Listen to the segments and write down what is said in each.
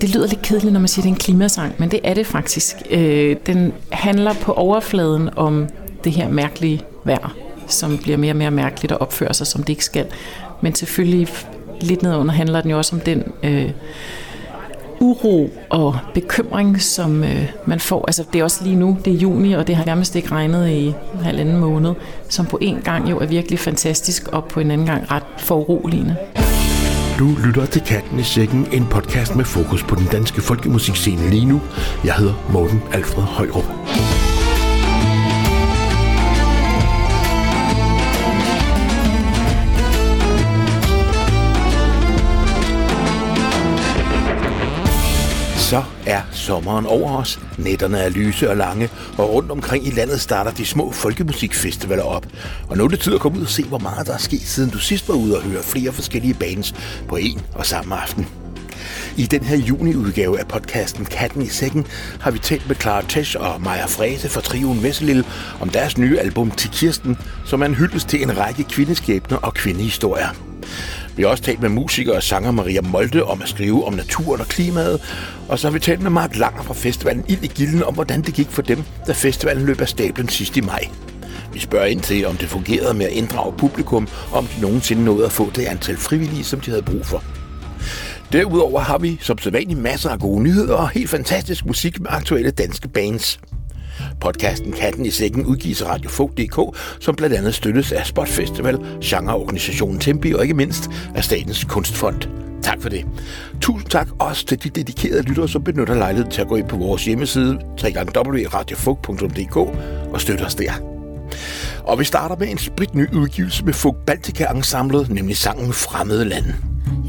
det lyder lidt kedeligt, når man siger, at det er en klimasang, men det er det faktisk. Øh, den handler på overfladen om det her mærkelige vejr, som bliver mere og mere mærkeligt og opfører sig, som det ikke skal. Men selvfølgelig lidt nedunder handler den jo også om den øh, uro og bekymring, som øh, man får. Altså det er også lige nu, det er juni, og det har nærmest ikke regnet i en halvanden måned, som på en gang jo er virkelig fantastisk, og på en anden gang ret foruroligende. Du lytter til Katten i Sækken, en podcast med fokus på den danske folkemusikscene lige nu. Jeg hedder Morten Alfred Højrup. Så er sommeren over os. Nætterne er lyse og lange, og rundt omkring i landet starter de små folkemusikfestivaler op. Og nu er det tid at komme ud og se, hvor meget der er sket, siden du sidst var ude og høre flere forskellige bands på en og samme aften. I den her juniudgave af podcasten Katten i Sækken har vi talt med Clara Tesch og Maja Frese fra Trioen Vesselil om deres nye album Til Kirsten, som er en hyldest til en række kvindeskæbner og kvindehistorier. Vi har også talt med musiker og sanger Maria Molde om at skrive om naturen og klimaet. Og så har vi talt med Mark Langer fra festivalen Ild i Gilden om, hvordan det gik for dem, da festivalen løb af stablen sidst i maj. Vi spørger ind til, om det fungerede med at inddrage publikum, og om de nogensinde nåede at få det antal frivillige, som de havde brug for. Derudover har vi som sædvanligt masser af gode nyheder og helt fantastisk musik med aktuelle danske bands. Podcasten Katten i Sækken udgives af radiofog.dk, som blandt andet støttes af Spot Festival, genreorganisationen Tempi og ikke mindst af Statens Kunstfond. Tak for det. Tusind tak også til de dedikerede lyttere, som benytter lejligheden til at gå ind på vores hjemmeside www.radiofog.dk og støtte os der. Og vi starter med en spritny udgivelse med Fug Baltica Ensemblet, nemlig sangen Fremmede Land.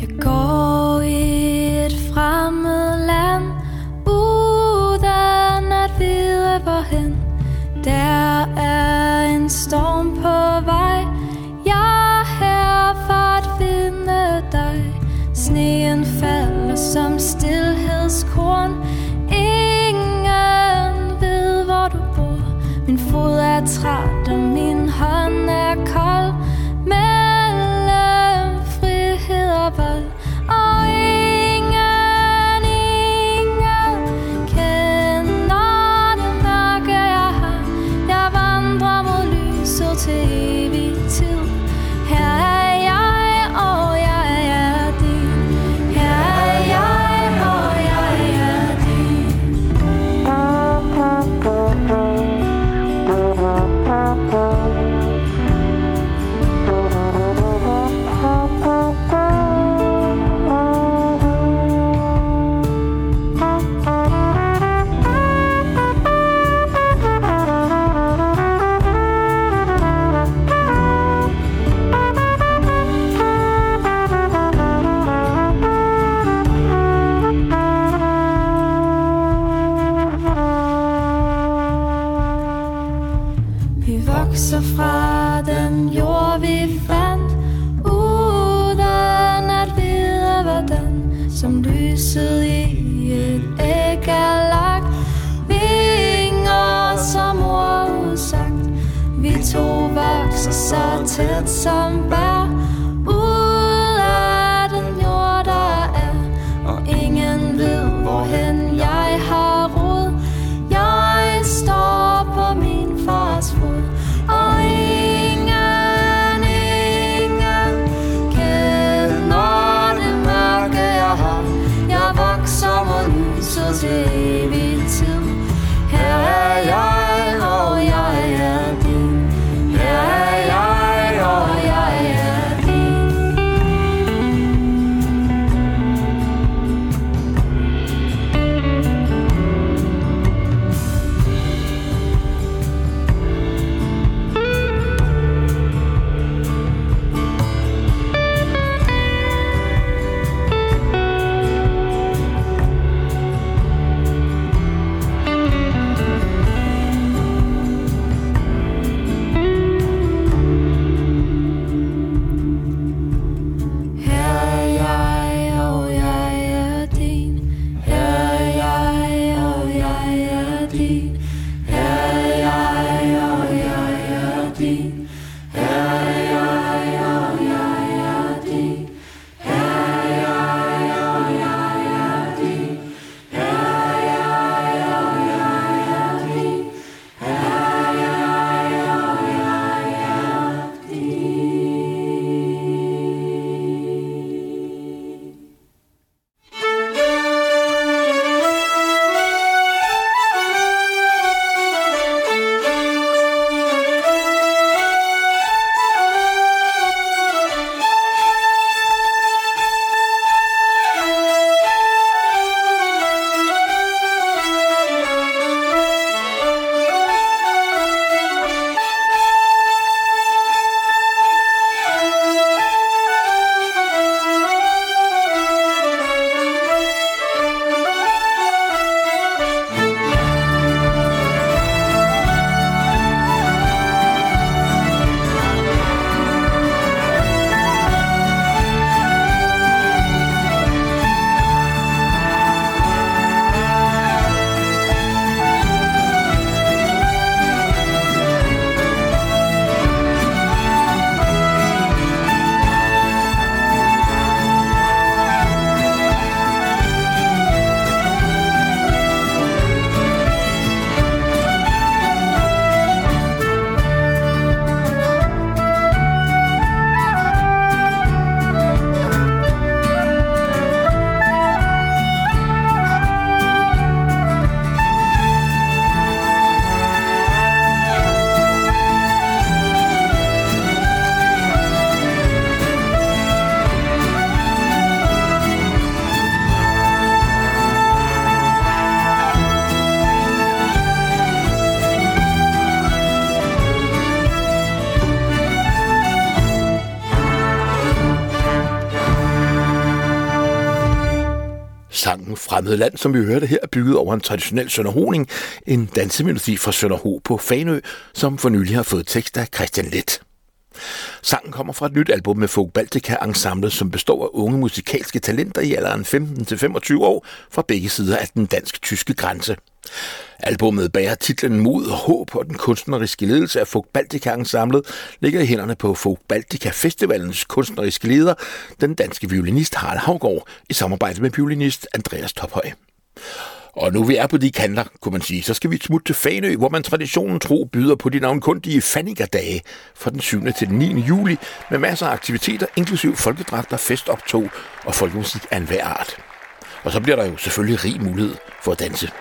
Jeg går i et fremmed land uh at vide hvorhen Der er en storm på vej. Jeg er her for at finde dig. Sneen falder som stillhedskorn. Ingen ved hvor du bor. Min fod er træt og min hånd er kold. Mellem frihed og vold. Sangen Land, som vi hørte her, er bygget over en traditionel Sønderhoning, en dansemelodi fra Sønderho på Fanø, som for nylig har fået tekst af Christian Let. Sangen kommer fra et nyt album med Folk Baltica Ensemble, som består af unge musikalske talenter i alderen 15-25 år fra begge sider af den dansk-tyske grænse. Albummet bærer titlen Mod og Håb, og den kunstneriske ledelse af Folk Baltica samlet ligger i hænderne på Folk Baltica Festivalens kunstneriske leder, den danske violinist Harald Havgård, i samarbejde med violinist Andreas Tophøj. Og nu vi er på de kanter, kunne man sige, så skal vi smutte til Fanø, hvor man traditionen tro byder på de navnkundige Fannikerdage fra den 7. til den 9. juli med masser af aktiviteter, inklusiv folkedragter, festoptog og folkemusik af enhver art. Og så bliver der jo selvfølgelig rig mulighed for at danse.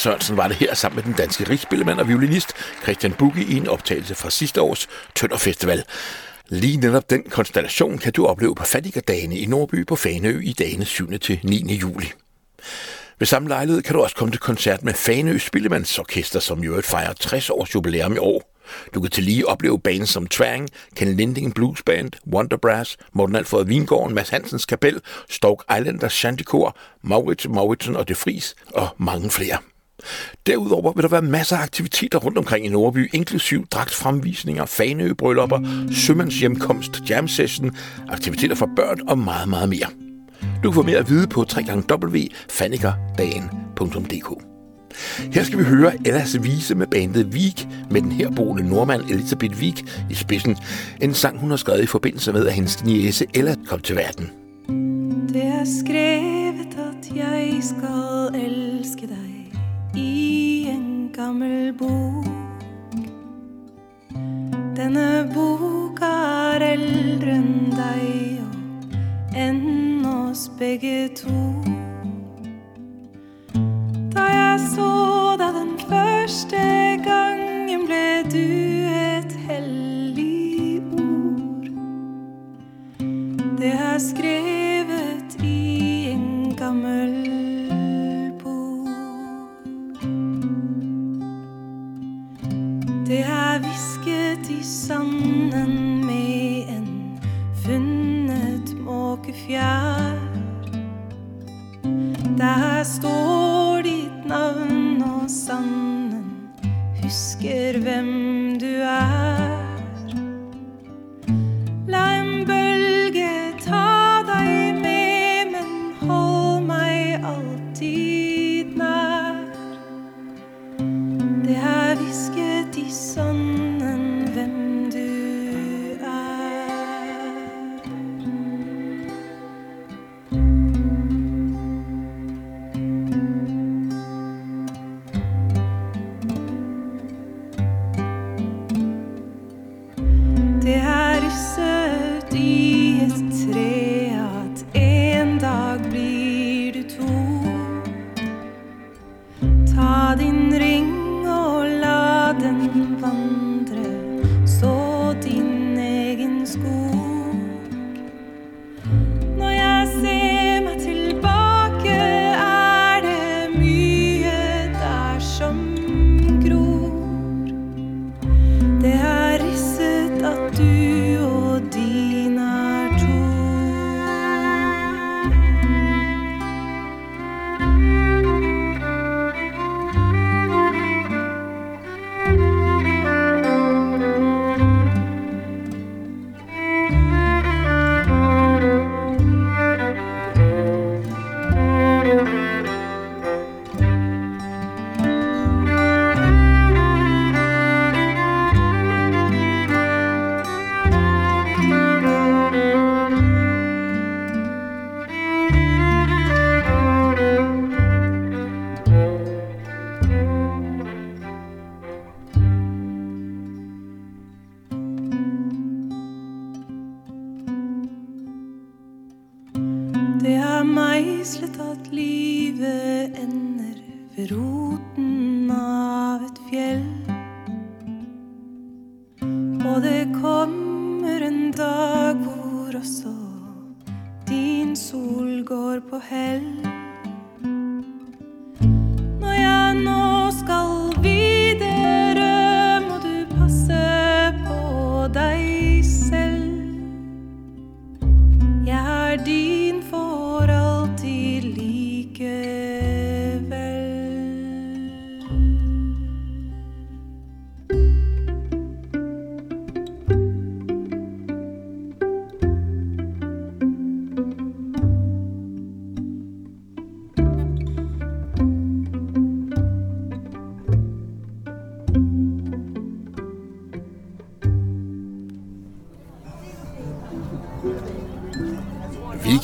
Sørensen var det her sammen med den danske rigsspillemand og violinist Christian Bugge i en optagelse fra sidste års Tønder Festival. Lige netop den konstellation kan du opleve på Fattigerdagene i Nordby på Faneø i dagene 7. til 9. juli. Ved samme lejlighed kan du også komme til koncert med Faneø Spillemandsorkester, som jo fejrer 60 års jubilæum i år. Du kan til lige opleve bands som Twang, Ken Linding Blues Band, Wonder Brass, Morten Alfred Vingården, Mads Hansens Kapel, Stoke Islanders Shantikor, Maurits Mauritsen og De Fris og mange flere. Derudover vil der være masser af aktiviteter rundt omkring i Nordby, inklusiv dragtfremvisninger, faneøbryllupper, sømandshjemkomst, jam session, aktiviteter for børn og meget, meget mere. Du kan få mere at vide på www.fannikerdagen.dk Her skal vi høre Ellas vise med bandet Vik med den herboende nordmand Elisabeth Vik i spidsen. En sang, hun har skrevet i forbindelse med, at hendes niece Ella kom til verden. Det er skrevet, at jeg skal elske dig i en gammel bok. Denne bok er eldre enn deg og enn oss begge to. Da jeg så deg den første gangen, ble du et hellig ord. Det er skrevet i en gammel Det har visket i sanden med en fundet måkefjær. Der står ditt navn og sanden husker hvem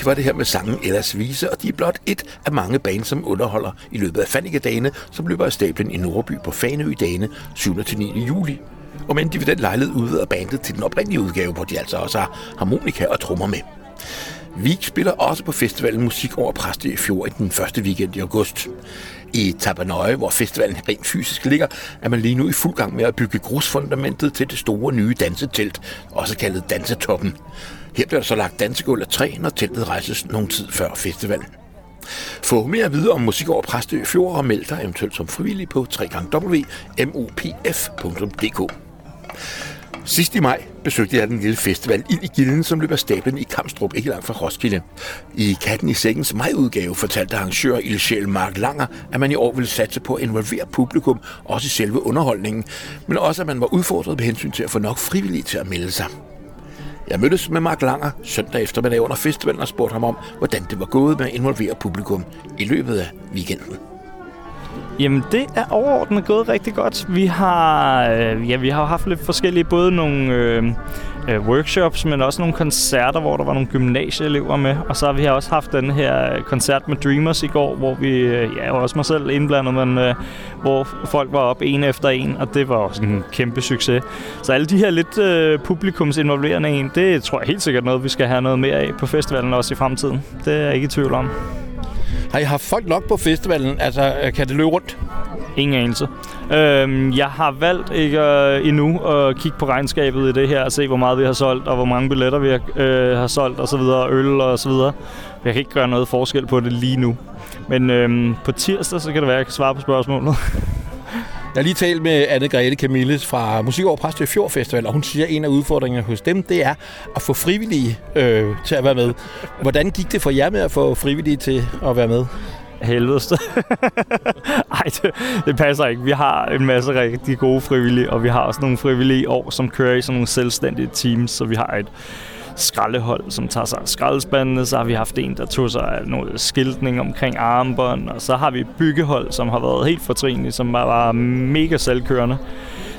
var det her med sangen Ellers Vise, og de er blot et af mange bands, som underholder i løbet af Fannikedagene, som løber af stablen i Nordby på Faneø dagene 7. til 9. juli. Og men de ved den lejlighed udvider bandet til den oprindelige udgave, hvor de altså også har harmonika og trommer med. Vi spiller også på festivalen Musik over Præstø i fjor i den første weekend i august. I Tabanøje, hvor festivalen rent fysisk ligger, er man lige nu i fuld gang med at bygge grusfundamentet til det store nye dansetelt, også kaldet Dansetoppen. Her bliver der så lagt dansegulv af træ, når teltet rejses nogen tid før festivalen. Få mere at vide om musik over Præstø Fjord og meld dig eventuelt som frivillig på www.mopf.dk. Sidst i maj besøgte jeg den lille festival Ild i Gilden, som løber stablen i Kamstrup, ikke langt fra Roskilde. I Katten i Sækkens majudgave fortalte arrangør Ildsjæl Mark Langer, at man i år ville satse på at involvere publikum, også i selve underholdningen, men også at man var udfordret med hensyn til at få nok frivillige til at melde sig. Jeg mødtes med Mark Langer søndag eftermiddag under festivalen og spurgte ham om, hvordan det var gået med at involvere publikum i løbet af weekenden. Jamen, det er overordnet gået rigtig godt. Vi har, øh, ja, vi har haft lidt forskellige, både nogle øh, øh, workshops, men også nogle koncerter, hvor der var nogle gymnasieelever med. Og så har vi også haft den her koncert med Dreamers i går, hvor vi, øh, ja, også mig selv indblandet, men øh, hvor folk var op en efter en, og det var også en kæmpe succes. Så alle de her lidt øh, publikumsinvolverende en, det tror jeg helt sikkert noget, vi skal have noget mere af på festivalen også i fremtiden. Det er jeg ikke i tvivl om. Har I haft folk nok på festivalen? Altså, øh, kan det løbe rundt? Ingen anelse. Øhm, jeg har valgt ikke øh, endnu at kigge på regnskabet i det her og se, hvor meget vi har solgt, og hvor mange billetter vi har, øh, har solgt, og så videre, øl og så videre. Jeg kan ikke gøre noget forskel på det lige nu. Men øhm, på tirsdag, så kan det være, at jeg kan svare på spørgsmålet. Jeg har lige talt med Anne Grete Camilles fra Musik over Præstø Fjord Festival, og hun siger, at en af udfordringerne hos dem, det er at få frivillige øh, til at være med. Hvordan gik det for jer med at få frivillige til at være med? helvedes. Ej, det, det passer ikke. Vi har en masse rigtig gode frivillige, og vi har også nogle frivillige år, som kører i sådan nogle selvstændige teams, så vi har et skraldehold, som tager sig af skraldespandene. Så har vi haft en, der tog sig af noget skiltning omkring armbånd. Og så har vi byggehold, som har været helt fortrinlige, som var mega selvkørende.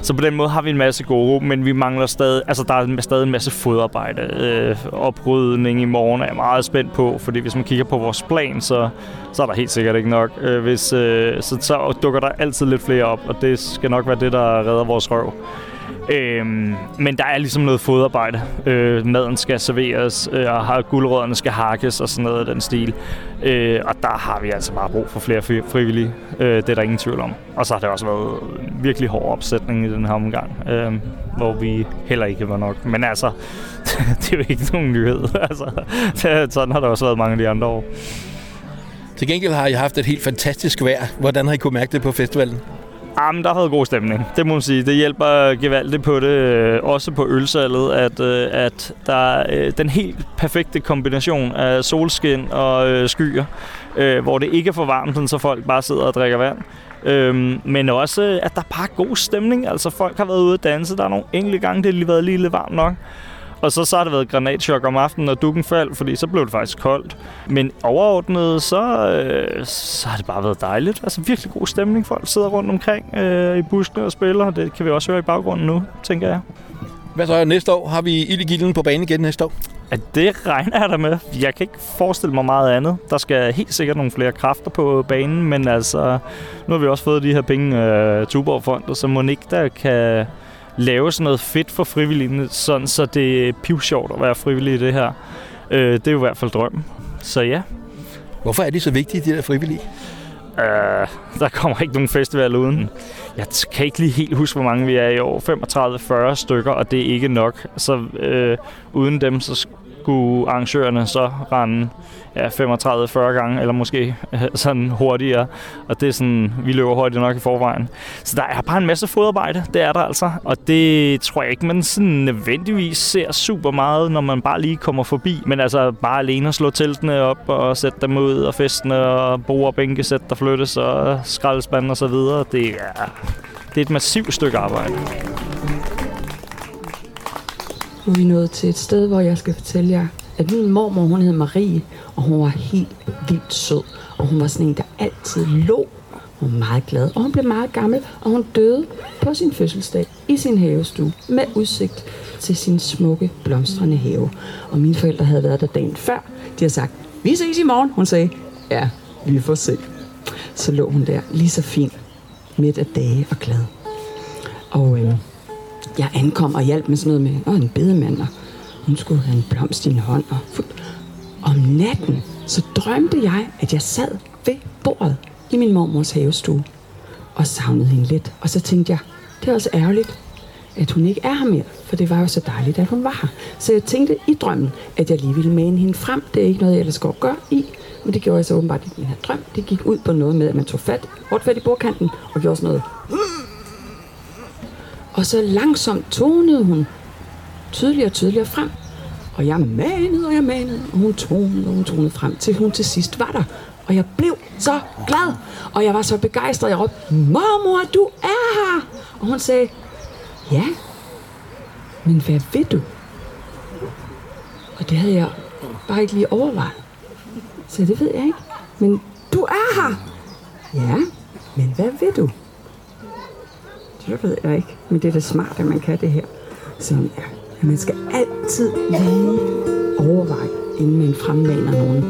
Så på den måde har vi en masse gode, men vi mangler stadig, altså der er stadig en masse fodarbejde. Øh, oprydning i morgen er jeg meget spændt på, fordi hvis man kigger på vores plan, så, så er der helt sikkert ikke nok. Øh, hvis, øh, så, så dukker der altid lidt flere op, og det skal nok være det, der redder vores røv. Øhm, men der er ligesom noget fodarbejde. Øh, maden skal serveres, øh, og guldrødderne skal hakkes og sådan noget af den stil. Øh, og der har vi altså bare brug for flere frivillige. Øh, det er der ingen tvivl om. Og så har det også været en virkelig hård opsætning i den her omgang, øh, hvor vi heller ikke var nok. Men altså, det er jo ikke nogen nyhed. altså, sådan har der også været mange af de andre år. Til gengæld har I haft et helt fantastisk vejr. Hvordan har I kunne mærke det på festivalen? Jamen, der har været god stemning. Det må man sige. Det hjælper gevaldigt på det. Øh, også på ølsalget, at, øh, at der er den helt perfekte kombination af solskin og skyer, hvor det ikke er for varmt, så folk bare sidder og drikker vand. Øhm, men også, at der er bare god stemning. Altså, folk har været ude at danse. Der er nogle enkelte gange, det har lige været lige lidt varmt nok. Og så, så har det været granatchok om aftenen, når dukken faldt, fordi så blev det faktisk koldt. Men overordnet, så, øh, så har det bare været dejligt. Altså virkelig god stemning. Folk sidder rundt omkring øh, i buskene og spiller. Det kan vi også høre i baggrunden nu, tænker jeg. Hvad så næste år? Har vi ild i gilden på banen igen næste år? At det regner jeg da med. Jeg kan ikke forestille mig meget andet. Der skal helt sikkert nogle flere kræfter på banen, men altså, nu har vi også fået de her penge af uh, Tuborg-fondet, så ikke der kan lave sådan noget fedt for frivillige, sådan så det er pivsjovt at være frivillig i det her. Øh, det er jo i hvert fald drømmen. Så ja. Hvorfor er de så vigtige, de der frivillige? Øh, der kommer ikke nogen festival uden. Jeg kan ikke lige helt huske, hvor mange vi er i år. 35-40 stykker, og det er ikke nok. Så øh, uden dem, så skulle arrangørerne så rende ja, 35-40 gange, eller måske øh, sådan hurtigere. Og det er sådan, vi løber hurtigt nok i forvejen. Så der er bare en masse fodarbejde, det er der altså. Og det tror jeg ikke, man sådan nødvendigvis ser super meget, når man bare lige kommer forbi. Men altså bare alene at slå teltene op og sætte dem ud, og festene og bord og bænke, der flyttes og skraldespand og så videre. Det er, det er et massivt stykke arbejde. Nu er vi nået til et sted, hvor jeg skal fortælle jer, at min mormor, hun hed Marie, og hun var helt vildt sød. Og hun var sådan en, der altid lå. Hun var meget glad, og hun blev meget gammel, og hun døde på sin fødselsdag i sin havestue med udsigt til sin smukke, blomstrende have. Og mine forældre havde været der dagen før. De har sagt, vi ses i morgen. Hun sagde, ja, vi får se. Så lå hun der lige så fin, midt af dage og glad. Og øh, jeg ankom og hjalp med sådan noget med, og en bedemand, og hun skulle have en blomst i en hånd. Og om natten, så drømte jeg, at jeg sad ved bordet i min mormors havestue og savnede hende lidt. Og så tænkte jeg, det er også ærgerligt, at hun ikke er her mere, for det var jo så dejligt, at hun var her. Så jeg tænkte i drømmen, at jeg lige ville mane hende frem. Det er ikke noget, jeg ellers går og gør i, men det gjorde jeg så åbenbart i den her drøm. Det gik ud på noget med, at man tog fat, hårdt fat i bordkanten og gjorde sådan noget. Og så langsomt tonede hun tydeligere og tydeligere frem. Og jeg manede, og jeg manede, og hun tonede, og hun tonede frem, til hun til sidst var der. Og jeg blev så glad, og jeg var så begejstret. Jeg råbte, mormor, du er her! Og hun sagde, ja, men hvad ved du? Og det havde jeg bare ikke lige overvejet. Så det ved jeg ikke. Men du er her! Ja, men hvad ved du? Det ved jeg ikke. Men det er da smart, at man kan det her. Så ja, man skal altid lige overveje, inden man fremmaner nogen,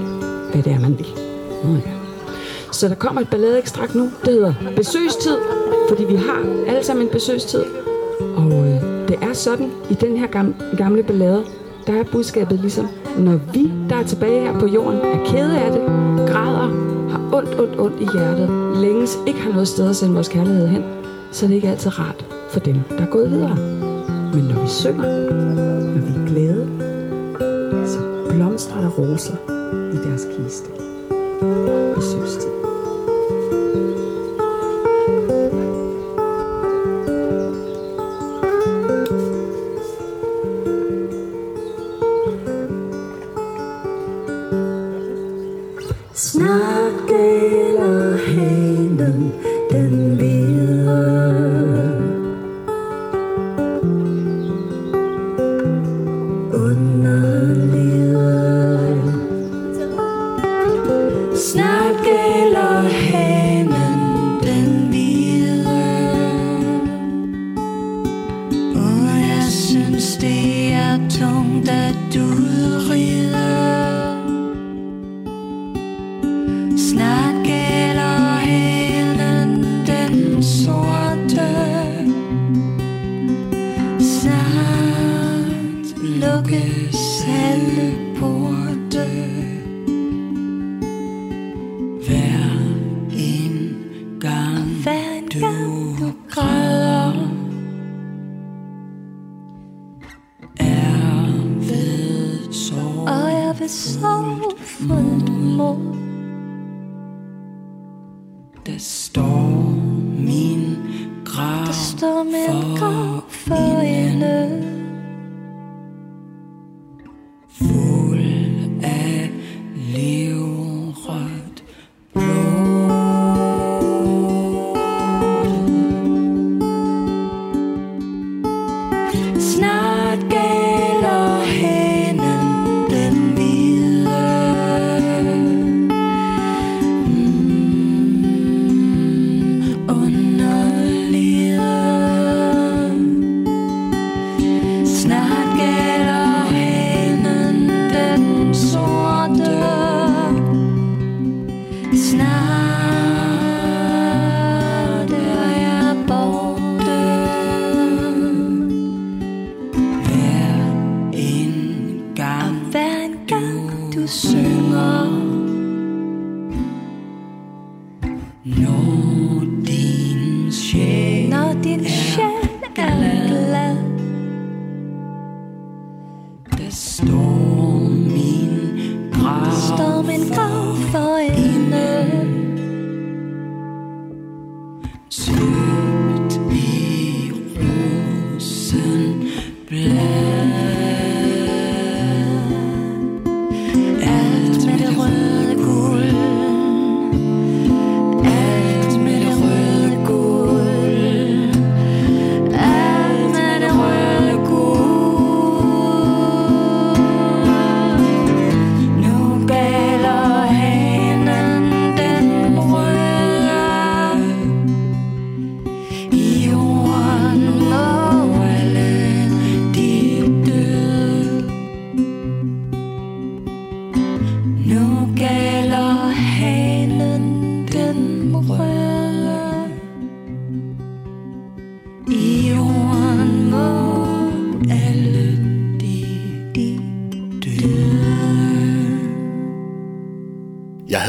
hvad det er, man vil. Nå ja. Så der kommer et balladeekstrakt nu, det hedder Besøgstid, fordi vi har alle sammen en besøgstid. Og øh, det er sådan, i den her gamle, gamle ballade, der er budskabet ligesom, når vi, der er tilbage her på jorden, er kede af det, græder, har ondt, ondt, ondt i hjertet, længes ikke har noget sted at sende vores kærlighed hen, så er det ikke altid rart for dem, der er gået videre. Men når vi synger, når vi er glade, så blomstrer der roser i deres kiste. Besøgstid.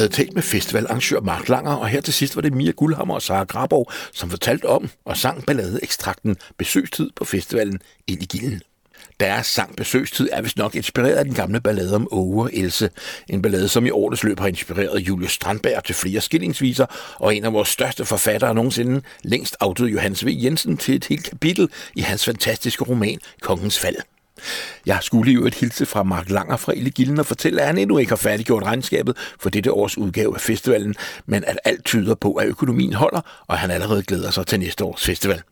Havde talt med festivalarrangør Mark Langer, og her til sidst var det Mia Guldhammer og Sara Grabov, som fortalte om og sang balladeekstrakten Besøgstid på festivalen ind i gilden. Deres sang Besøgstid er vist nok inspireret af den gamle ballade om Åge og Else. En ballade, som i årets løb har inspireret Julius Strandberg til flere skillingsviser, og en af vores største forfattere nogensinde, længst afdøde Johannes V. Jensen, til et helt kapitel i hans fantastiske roman Kongens Fald. Jeg skulle jo et hilse fra Mark Langer fra Ille Gilden og fortælle, at han endnu ikke har færdiggjort regnskabet for dette års udgave af festivalen, men at alt tyder på, at økonomien holder, og han allerede glæder sig til næste års festival.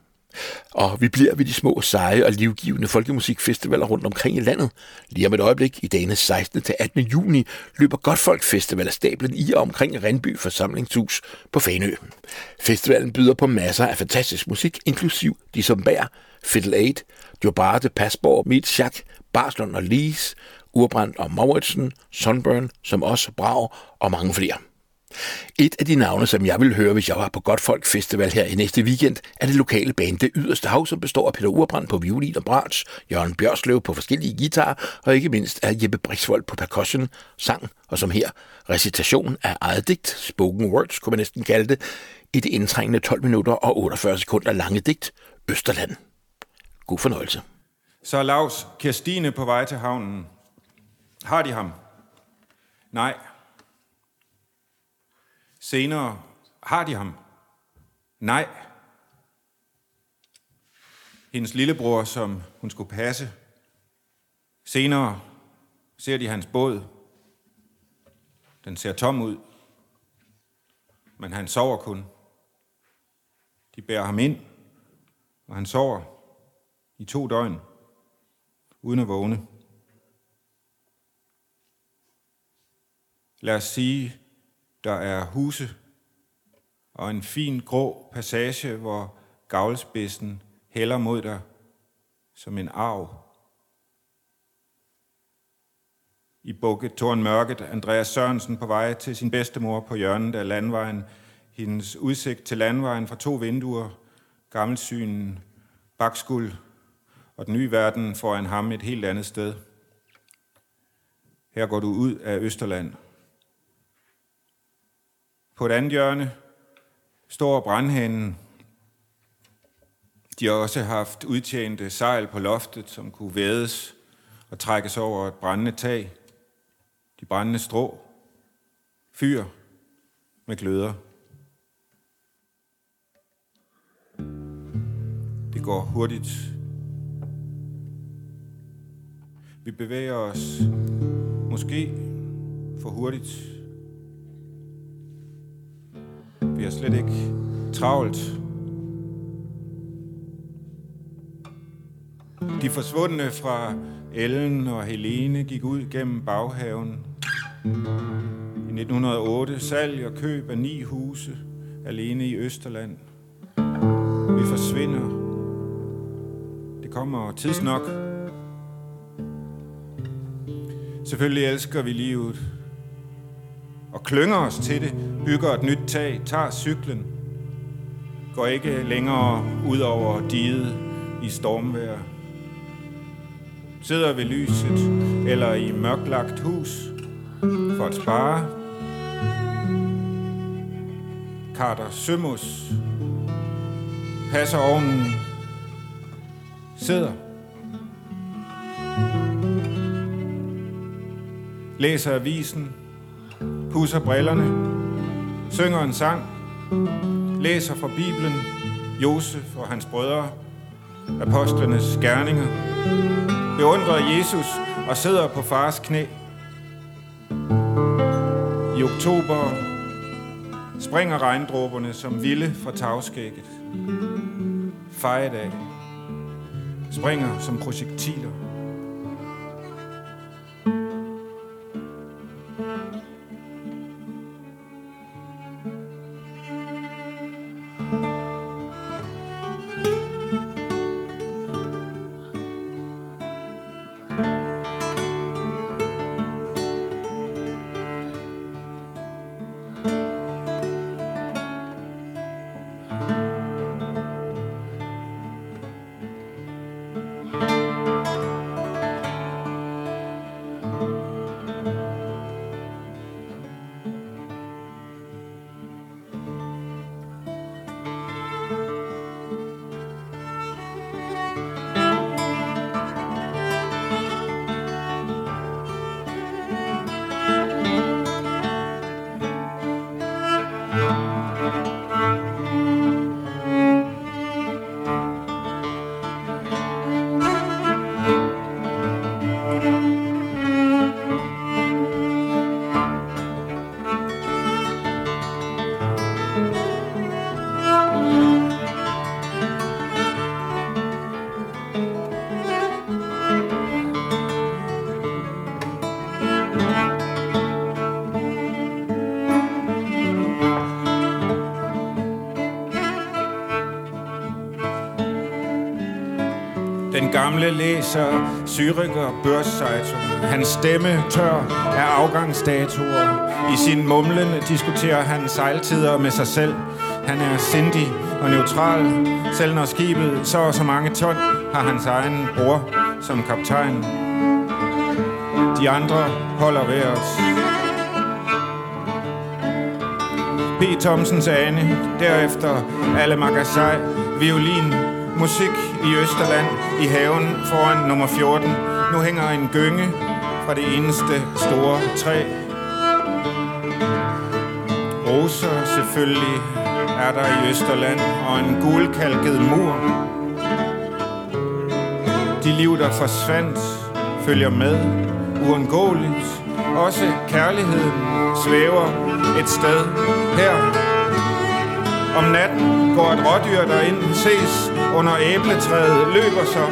Og vi bliver ved de små, seje og livgivende folkemusikfestivaler rundt omkring i landet. Lige om et øjeblik, i dagene 16. til 18. juni, løber Godtfolk Festival af stablen i og omkring Rindby Forsamlingshus på Fanø. Festivalen byder på masser af fantastisk musik, inklusiv de som bærer, Fiddle 8, Jobarte, Pasborg, Mit, Schack, Barslund og Lees, Urbrand og Mauritsen, Sunburn, som også Brag og mange flere. Et af de navne, som jeg vil høre, hvis jeg var på Godtfolk Festival her i næste weekend, er det lokale band Det Yderste Hav, som består af Peter Urbrand på violin og brats, Jørgen Bjørsløv på forskellige guitarer, og ikke mindst af Jeppe Brixvold på percussion, sang, og som her, recitation af eget digt, spoken words, kunne man næsten kalde det, i det indtrængende 12 minutter og 48 sekunder lange digt, Østerland. God fornøjelse. Så Lars Kirstine på vej til havnen. Har de ham? Nej. Senere har de ham? Nej. Hendes lillebror, som hun skulle passe. Senere ser de hans båd. Den ser tom ud. Men han sover kun. De bærer ham ind, og han sover i to døgn, uden at vågne. Lad os sige, der er huse og en fin grå passage, hvor gavlspidsen hælder mod dig som en arv. I Bukke Torn Mørket, Andreas Sørensen på vej til sin bedstemor på hjørnet af landvejen. Hendes udsigt til landvejen fra to vinduer, gammelsynen, bakskuld og den nye verden foran ham et helt andet sted. Her går du ud af Østerland – på et andet hjørne står brandhanen. De har også haft udtjente sejl på loftet, som kunne vædes og trækkes over et brændende tag. De brændende strå. Fyr med gløder. Det går hurtigt. Vi bevæger os måske for hurtigt vi har slet ikke travlt. De forsvundne fra Ellen og Helene gik ud gennem baghaven. I 1908 salg og køb af ni huse alene i Østerland. Vi forsvinder. Det kommer tidsnok. Selvfølgelig elsker vi livet og klynger os til det, bygger et nyt tag, tager cyklen, går ikke længere ud over diget i stormvejr. Sidder ved lyset eller i mørklagt hus for at spare. Karter Sømus passer ovnen, sidder. Læser avisen, pusser brillerne, synger en sang, læser fra Bibelen, Josef og hans brødre, apostlenes gerninger, beundrer Jesus og sidder på fars knæ. I oktober springer regndråberne som vilde fra tagskægget. Fejedag springer som projektiler. Gamle læser Zürich og Børszeitung. Hans stemme tør af afgangsdatoer. I sin mumlen diskuterer han sejltider med sig selv. Han er sindig og neutral. Selv når skibet så og så mange ton, har hans egen bror som kaptajn. De andre holder ved os. P. Thomsens Ane, derefter alle Magasaj, violin, musik i Østerland, i haven foran nummer 14. Nu hænger en gynge fra det eneste store træ. Roser selvfølgelig er der i Østerland, og en guldkalket mur. De liv, der forsvandt, følger med, uundgåeligt. Også kærligheden svæver et sted her. Om natten går et rådyr derind, ses under æbletræet, løber så,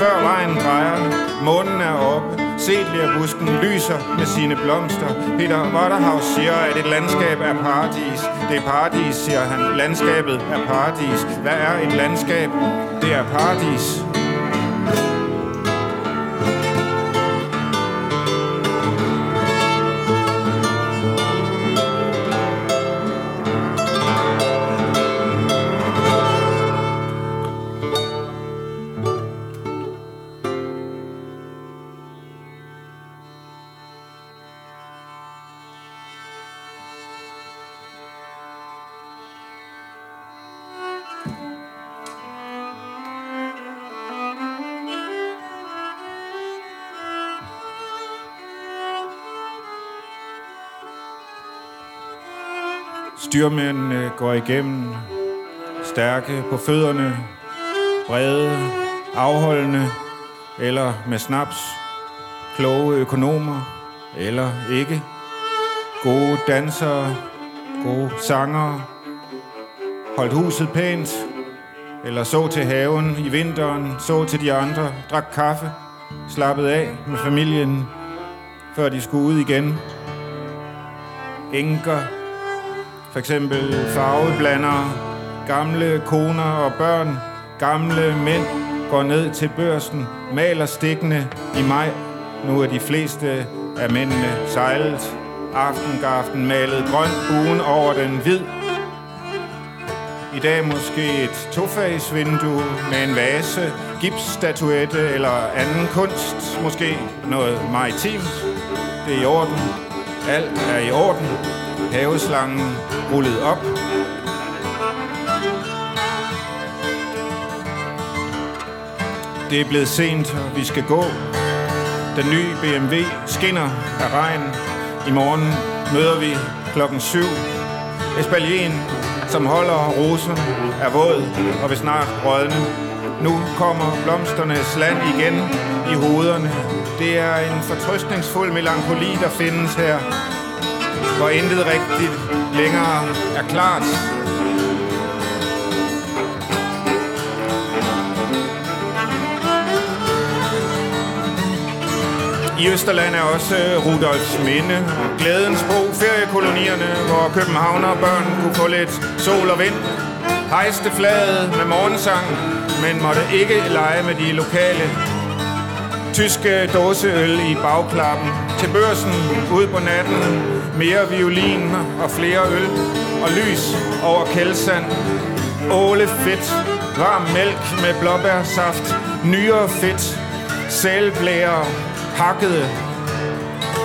før vejen drejer. Månen er oppe, busken lyser med sine blomster. Peter Waterhouse siger, at et landskab er paradis. Det er paradis, siger han. Landskabet er paradis. Hvad er et landskab? Det er paradis. Styrmændene går igennem, stærke på fødderne, brede, afholdende eller med snaps, kloge økonomer eller ikke, gode dansere, gode sangere, holdt huset pænt, eller så til haven i vinteren, så til de andre, drak kaffe, slappede af med familien, før de skulle ud igen. Enker, for eksempel farveblandere, gamle koner og børn, gamle mænd går ned til børsen, maler stikkene i maj. Nu er de fleste af mændene sejlet. Aftengaften malet grøn buen over den hvid. I dag måske et tofagsvindue med en vase, gipsstatuette eller anden kunst. Måske noget maritimt. Det er i orden. Alt er i orden. Haveslangen rullet op. Det er blevet sent, og vi skal gå. Den nye BMW skinner af regn. I morgen møder vi klokken 7. Espalien, som holder roserne, er våd og vil snart rådne. Nu kommer blomsternes land igen i hovederne. Det er en fortrøstningsfuld melankoli, der findes her hvor intet rigtigt længere er klart. I Østerland er også Rudolfs Minde, Glædens Bro, feriekolonierne, hvor Københavner børn kunne få lidt sol og vind. Hejste flaget med morgensang, men måtte ikke lege med de lokale tyske dåseøl i bagklappen. Til børsen, ude på natten, mere violin og flere øl og lys over kældsand. Åle fedt, varm mælk med blåbærsaft, nyere fedt, sælblære, hakkede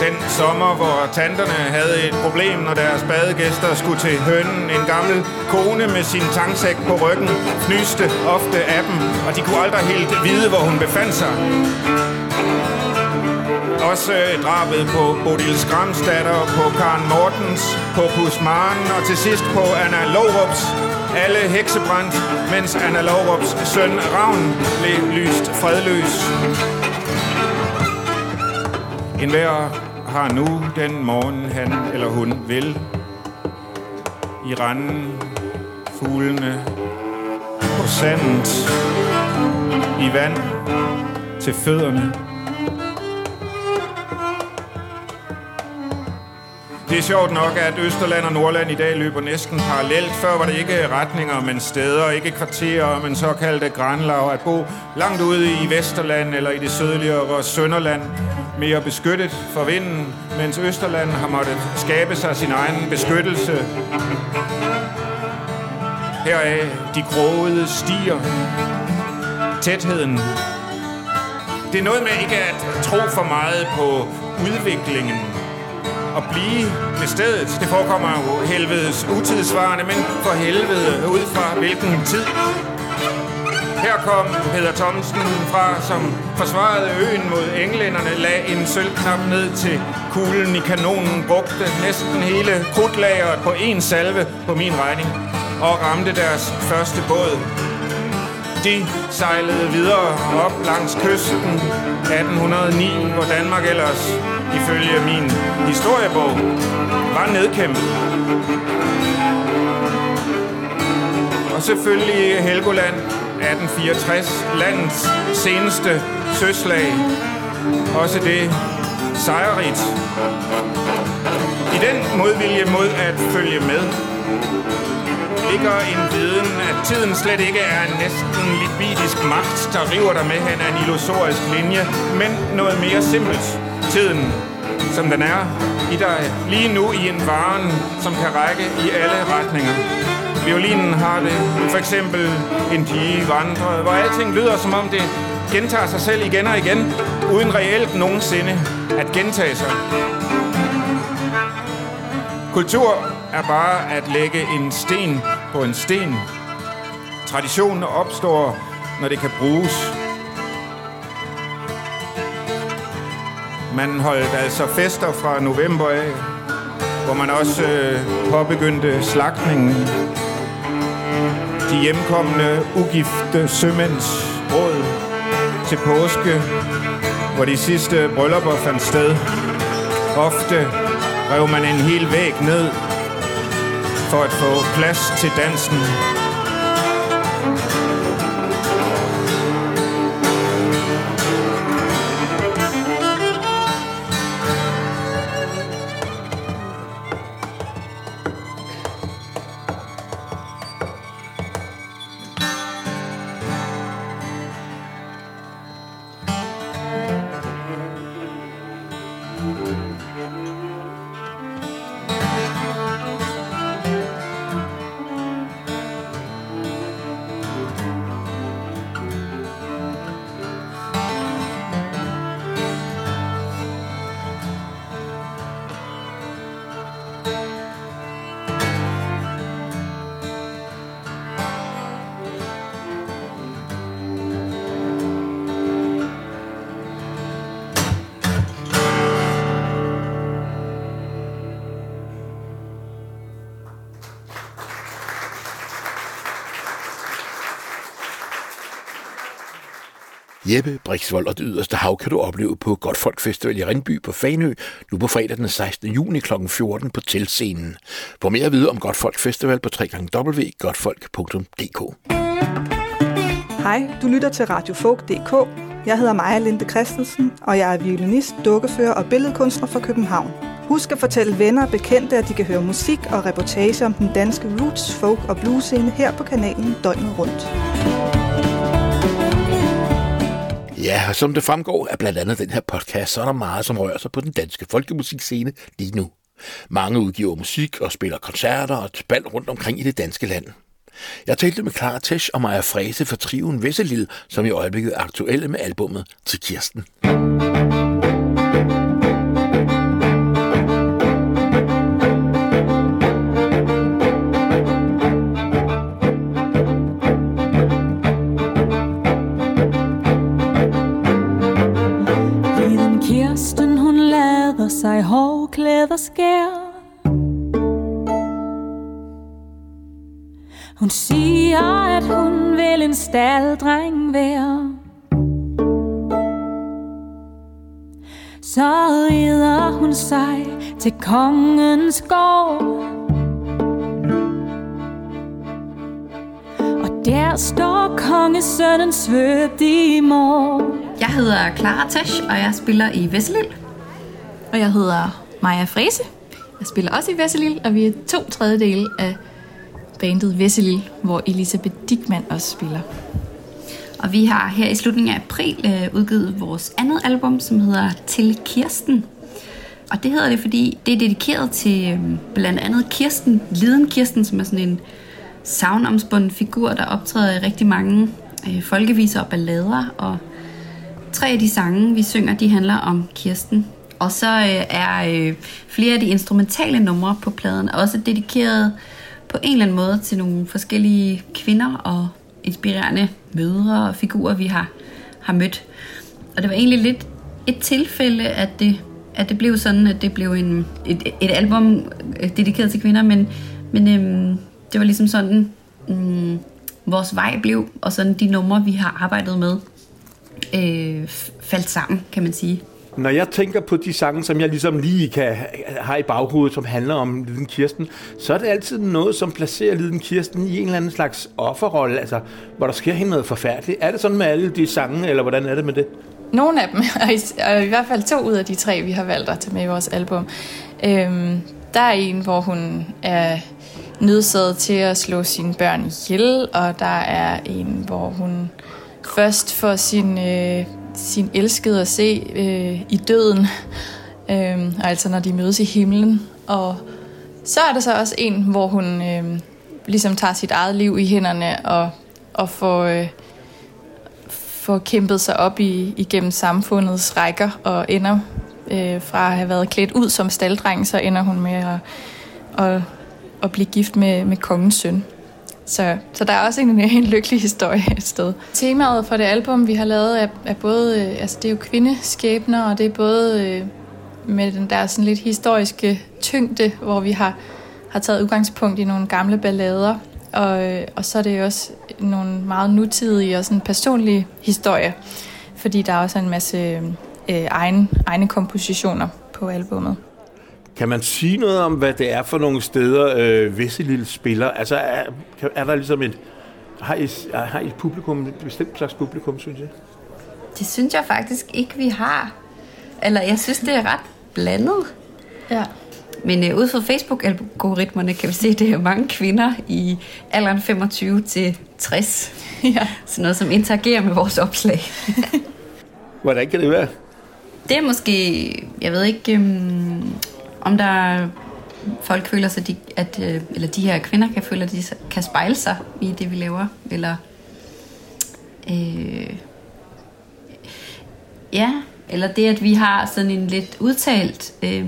den sommer, hvor tanterne havde et problem, når deres badegæster skulle til hønnen. En gammel kone med sin tangsæk på ryggen fnyste ofte af dem, og de kunne aldrig helt vide, hvor hun befandt sig. Også øh, drabet på Bodil Skramstatter, på Karen Mortens, på Pusmaren og til sidst på Anna Lovrups. Alle heksebrændt, mens Anna Lovrups søn Ravn blev lyst fredløs. En hver har nu den morgen, han eller hun vil. I randen, fuglene, på sandet, i vand, til fødderne. Det er sjovt nok, at Østerland og Nordland i dag løber næsten parallelt. Før var det ikke retninger, men steder, ikke kvarterer, men såkaldte grænlav. At bo langt ude i Vesterland eller i det sydligere Sønderland, mere beskyttet for vinden, mens Østerland har måttet skabe sig sin egen beskyttelse. Heraf de gråede stier, tætheden. Det er noget med ikke at tro for meget på udviklingen at blive ved stedet. Det forekommer jo helvedes utidsvarende, men for helvede ud fra hvilken tid. Her kom Peter Thomsen fra, som forsvarede øen mod englænderne, lag en sølvknap ned til kuglen i kanonen, brugte næsten hele krudtlageret på en salve på min regning og ramte deres første båd. De sejlede videre op langs kysten 1809, hvor Danmark ellers, ifølge min historiebog, var nedkæmpet. Og selvfølgelig Helgoland 1864, landets seneste søslag. Også det sejrigt. I den modvilje mod at følge med, ligger en viden, at tiden slet ikke er en næsten libidisk magt, der river dig med hen ad en illusorisk linje, men noget mere simpelt. Tiden, som den er i dig lige nu i en varen, som kan række i alle retninger. Violinen har det for eksempel en pige vandret, hvor alting lyder som om det gentager sig selv igen og igen, uden reelt nogensinde at gentage sig. Kultur er bare at lægge en sten på en sten. Traditionen opstår, når det kan bruges. Man holdt altså fester fra november af, hvor man også øh, påbegyndte slagtningen. De hjemkommende, ugifte sømænds råd til påske, hvor de sidste bryllupper fandt sted. Ofte rev man en hel væg ned for at få plads til dansen. Jeppe Brixvold og det yderste hav kan du opleve på Godtfolk Festival i Rindby på Fanø, nu på fredag den 16. juni kl. 14 på Tilscenen. For mere at vide om Godtfolk Festival på www.godtfolk.dk. Hej, du lytter til Radio Folk.dk. Jeg hedder Maja Linde Christensen, og jeg er violinist, dukkefører og billedkunstner fra København. Husk at fortælle venner og bekendte, at de kan høre musik og reportage om den danske roots, folk og blues scene her på kanalen døgnet rundt. Ja, og som det fremgår af blandt andet den her podcast, så er der meget, som rører sig på den danske folkemusikscene lige nu. Mange udgiver musik og spiller koncerter og bal rundt omkring i det danske land. Jeg talte med Clara Tesch og Maja Frese for triven Vesselil, som i øjeblikket er aktuelle med albummet til Kirsten. Lader sig hårklæder skær. Hun siger, at hun vil en staldreng være. Så rider hun sig til kongens gård. Og der står kongesønnen svøbt i mor. Jeg hedder Clara Tesch, og jeg spiller i Vesselil. Og jeg hedder Maja Frese. Jeg spiller også i Vesselil, og vi er to tredjedele af bandet Vesselil, hvor Elisabeth Dickmann også spiller. Og vi har her i slutningen af april øh, udgivet vores andet album, som hedder Til Kirsten. Og det hedder det, fordi det er dedikeret til øh, blandt andet Kirsten, Liden Kirsten, som er sådan en savnomspunden figur, der optræder i rigtig mange øh, folkeviser og ballader. Og tre af de sange, vi synger, de handler om Kirsten. Og så øh, er øh, flere af de instrumentale numre på pladen også dedikeret på en eller anden måde til nogle forskellige kvinder og inspirerende mødre og figurer, vi har, har mødt. Og det var egentlig lidt et tilfælde, at det, at det blev sådan, at det blev en, et, et album øh, dedikeret til kvinder, men, men øhm, det var ligesom sådan, øhm, vores vej blev, og sådan de numre, vi har arbejdet med, øh, faldt sammen, kan man sige. Når jeg tænker på de sange, som jeg ligesom lige kan have i baghovedet, som handler om Liden Kirsten, så er det altid noget, som placerer Liden Kirsten i en eller anden slags offerrolle, altså hvor der sker hende noget forfærdeligt. Er det sådan med alle de sange, eller hvordan er det med det? Nogle af dem, og i, og i hvert fald to ud af de tre, vi har valgt at tage med i vores album. Øhm, der er en, hvor hun er nødsaget til at slå sine børn ihjel, og der er en, hvor hun først får sin, øh, sin elskede at se øh, i døden, øh, altså når de mødes i himlen. Og så er der så også en, hvor hun øh, ligesom tager sit eget liv i hænderne og, og får, øh, får kæmpet sig op i, igennem samfundets rækker og ender øh, fra at have været klædt ud som staldreng, så ender hun med at, at, at blive gift med, med kongens søn. Så, så der er også en, en lykkelig historie et sted. Temaet for det album, vi har lavet, er, er både, øh, altså det er jo kvindeskæbner, og det er både øh, med den der sådan lidt historiske tyngde, hvor vi har, har taget udgangspunkt i nogle gamle ballader, og, øh, og så er det også nogle meget nutidige og sådan personlige historier, fordi der er også en masse øh, øh, egen, egne kompositioner på albummet. Kan man sige noget om, hvad det er for nogle steder, øh, Vesselil spiller? Altså, er, er der ligesom et... Har I, har I et publikum, et bestemt slags publikum, synes jeg? Det synes jeg faktisk ikke, vi har. Eller jeg synes, det er ret blandet. Ja. Men øh, ud fra Facebook-algoritmerne kan vi se, at det er mange kvinder i alderen 25 til 60. Ja. Sådan noget, som interagerer med vores opslag. Hvordan kan det være? Det er måske, jeg ved ikke, øhm, om der folk føler sig, de, at, øh, eller de her kvinder kan føle, at de kan spejle sig i det, vi laver. Eller, øh, ja, eller det, at vi har sådan en lidt udtalt øh,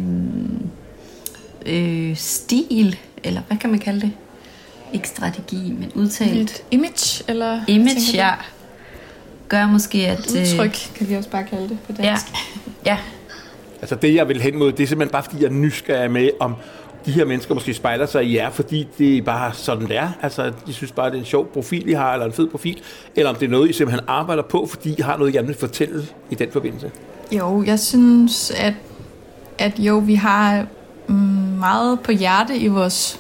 øh, stil, eller hvad kan man kalde det? Ikke strategi, men udtalt. Et image, eller? Image, ja. Gør måske, at... øh, Udtryk, kan vi også bare kalde det på Ja, dansk. ja. Altså det, jeg vil hen mod, det er simpelthen bare, fordi jeg er nysgerrig med, om de her mennesker måske spejler sig i jer, fordi det er bare sådan, det er. Altså, de synes bare, det er en sjov profil, I har, eller en fed profil, eller om det er noget, I simpelthen arbejder på, fordi I har noget, I gerne vil fortælle i den forbindelse. Jo, jeg synes, at, at jo, vi har mm, meget på hjerte i vores,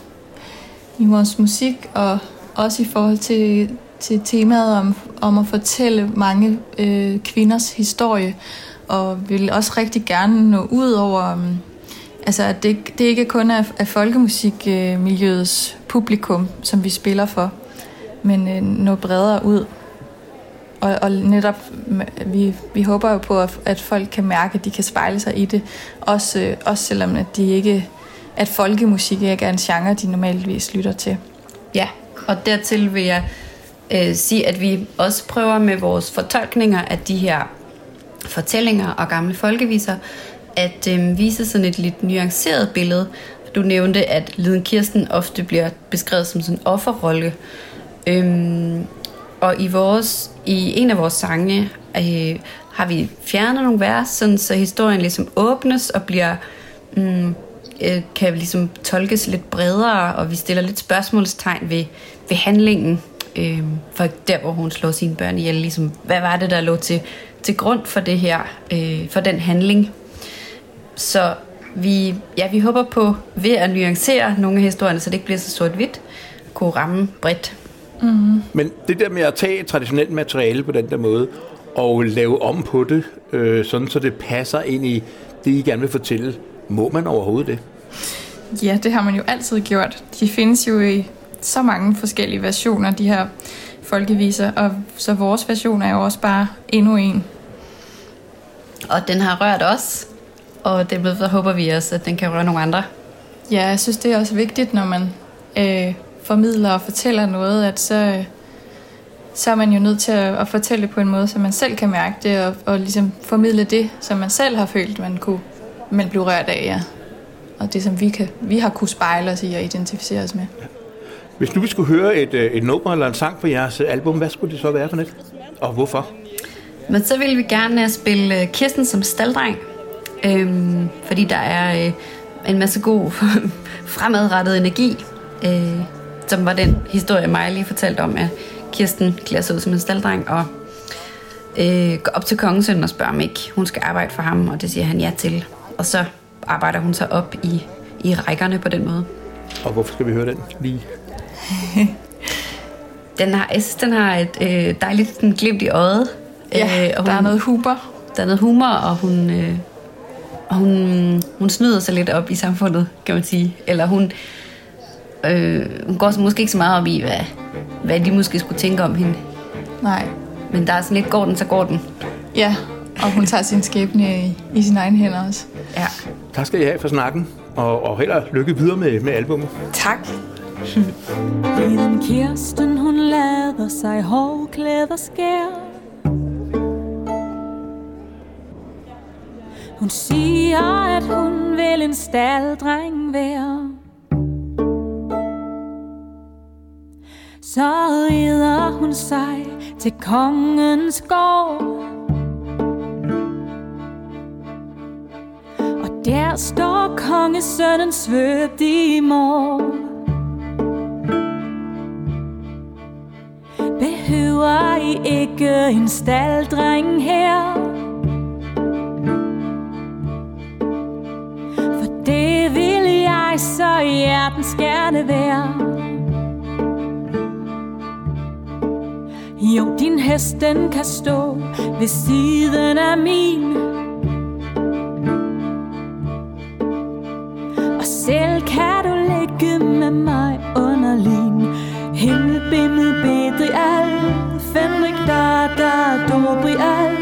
i vores musik, og også i forhold til, til temaet om, om at fortælle mange øh, kvinders historie, og vil også rigtig gerne nå ud over, um, altså at det, det ikke kun er, er folkemusikmiljøets uh, publikum, som vi spiller for, men øh, nå bredere ud. Og, og netop, vi, vi håber jo på, at, at folk kan mærke, at de kan spejle sig i det. Også, øh, også selvom at de ikke, at folkemusik ikke er en genre, de normalvis lytter til. Ja, og dertil vil jeg øh, sige, at vi også prøver med vores fortolkninger af de her fortællinger og gamle folkeviser, at øh, vise sådan et lidt nuanceret billede. Du nævnte, at Liden Kirsten ofte bliver beskrevet som sådan en offerrolle. Øhm, og i, vores, i en af vores sange øh, har vi fjernet nogle vers, sådan, så historien ligesom åbnes og bliver mm, øh, kan ligesom tolkes lidt bredere, og vi stiller lidt spørgsmålstegn ved, ved handlingen. Øh, for der, hvor hun slår sine børn ihjel, ligesom, hvad var det, der lå til, til grund for det her, øh, for den handling. Så vi, ja, vi håber på, ved at nuancere nogle af historierne, så det ikke bliver så sort-hvidt, kunne ramme bredt. Mm-hmm. Men det der med at tage et traditionelt materiale på den der måde, og lave om på det, øh, sådan så det passer ind i det, I gerne vil fortælle, må man overhovedet det? Ja, det har man jo altid gjort. De findes jo i så mange forskellige versioner, de her folkeviser, og så vores version er jo også bare endnu en. Og den har rørt os, og det så håber vi også, at den kan røre nogle andre. Ja, jeg synes, det er også vigtigt, når man øh, formidler og fortæller noget, at så, øh, så er man jo nødt til at, at fortælle det på en måde, så man selv kan mærke det, og, og ligesom formidle det, som man selv har følt, man kunne man blev rørt af, ja. Og det, som vi, kan, vi har kunne spejle os i og identificere os med. Hvis nu vi skulle høre et, øh, et nummer eller en sang på jeres album, hvad skulle det så være for net? Og hvorfor? Men så vil vi gerne spille øh, Kirsten som staldreng. Øhm, fordi der er øh, en masse god fremadrettet energi, øh, som var den historie, mig lige fortalte om, at Kirsten klæder sig ud som en staldreng og øh, går op til kongesøn og spørger, om ikke hun skal arbejde for ham, og det siger han ja til. Og så arbejder hun sig op i, i rækkerne på den måde. Og hvorfor skal vi høre den lige? den har, jeg synes, den har et øh, dejligt den glimt i øjet. Ja, øh, og hun, der er noget humor. Der er noget humor, og hun, øh, og hun, hun snyder sig lidt op i samfundet, kan man sige. Eller hun, øh, hun går så måske ikke så meget op i, hvad, hvad de måske skulle tænke om hende. Nej. Men der er sådan lidt, går den, så går den. Ja, og hun tager sin skæbne i, i sine egne hænder også. Ja. Tak skal I have for snakken, og, og held og lykke videre med, med albumet. Tak. Liden Kirsten, hun lader sig hårklæder skær. Hun siger, at hun vil en staldreng være. Så rider hun sig til kongens gård. Og der står kongesønnen svøbt i morgen. Behøver I ikke en staldreng her? For det vil jeg så hjertens gerne være. Jo, din hest den kan stå ved siden af min. Og selv kan du ligge med mig Bedrial Fenrik da da Dobrial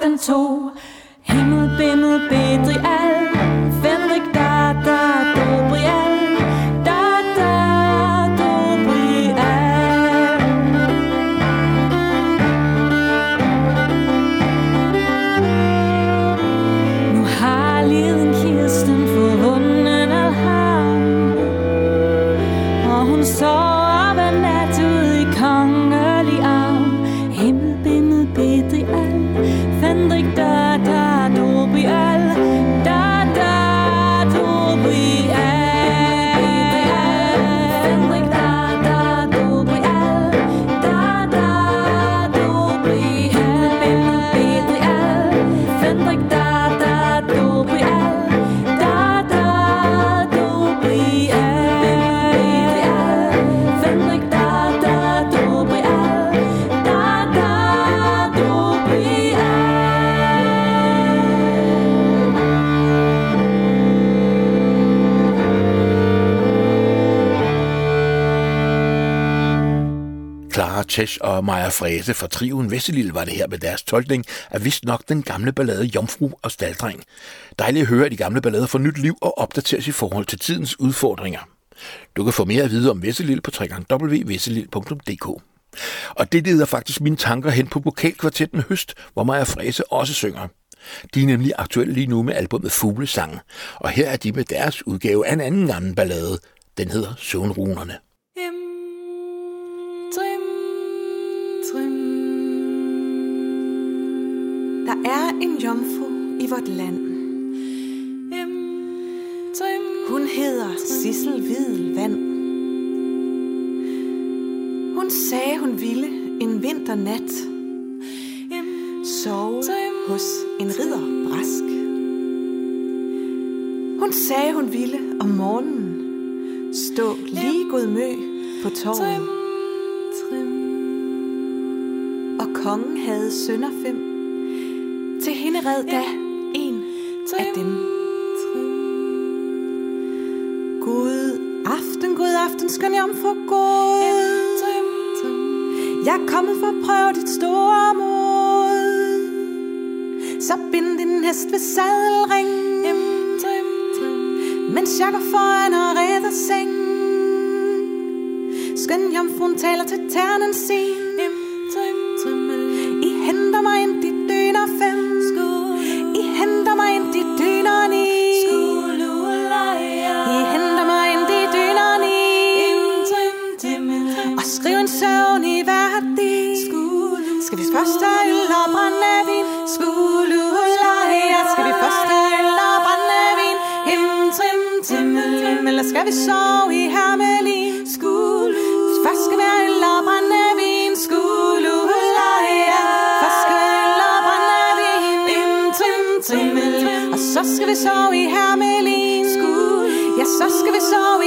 få sådan to Clara og Maja Fræse fra Triven Vesselil var det her med deres tolkning af vist nok den gamle ballade Jomfru og Staldreng. Dejligt at høre, at de gamle ballader får nyt liv og opdateres i forhold til tidens udfordringer. Du kan få mere at vide om Vesselil på www.vesselil.dk. Og det leder faktisk mine tanker hen på vokalkvartetten Høst, hvor Maja Frese også synger. De er nemlig aktuelle lige nu med albumet Fuglesang, og her er de med deres udgave af en anden gammel ballade. Den hedder Søvnrunerne. Der er en jomfru i vort land. Hun hedder Sissel Hvidel Vand. Hun sagde, hun ville en vinternat sove hos en ridder brask. Hun sagde, hun ville om morgenen stå lige god mø på torvet. Og kongen havde sønner alene red da en af dem. God aften, god aften, skøn jomfru, god. Jeg er kommet for at prøve dit store mod. Så bind din hest ved sadelring. Mens jeg går foran og redder seng. Skøn jomfruen taler til ternen sin. Skal vi først have øl og brændevin? ja. Skal vi først øl og brændevin? Him, trim, timmel, eller skal vi sove i hermelin? skulle Først skal vi have øl og brændevin. skulle udleje, ja, Først skal vi have øl og brændevin. Him, trim, timmel. Og så skal vi sove i hermelin. skulle, Ja, så skal vi sove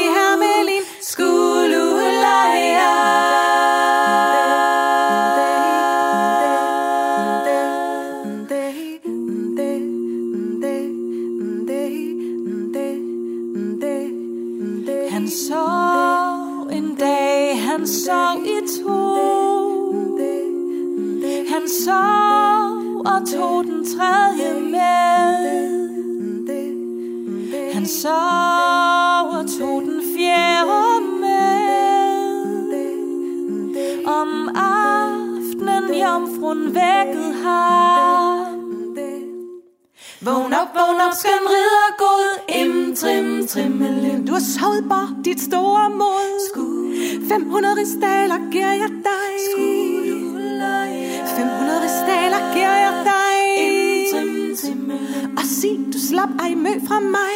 jomfruen vækket ham. Vågn op, vågn op, skøn ridder god. Im, trim, trimmelim. Du har sovet bare dit store mod. 500 ristaler giver jeg dig. 500 ristaler giver jeg dig. Og sig, du slap ej mø fra mig.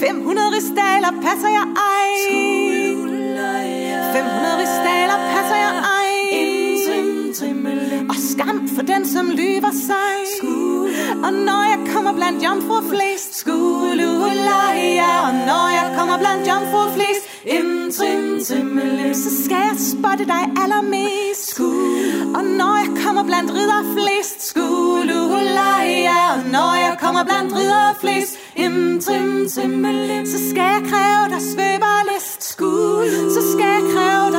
500 ristaler passer jeg ej. 500 ristaler passer jeg ej. Skam for den, som lyver sig. Og når jeg kommer blandt jomfru flest, skululeja. Og når jeg kommer blandt jomfru flest, im, trim, så skal jeg spotte dig allermest. Og når jeg kommer blandt ridder flest, skululeja. Og når jeg kommer blandt ridder flest, im, trim, timmelim, så skal jeg kræve dig svøberlist. Så skal jeg kræve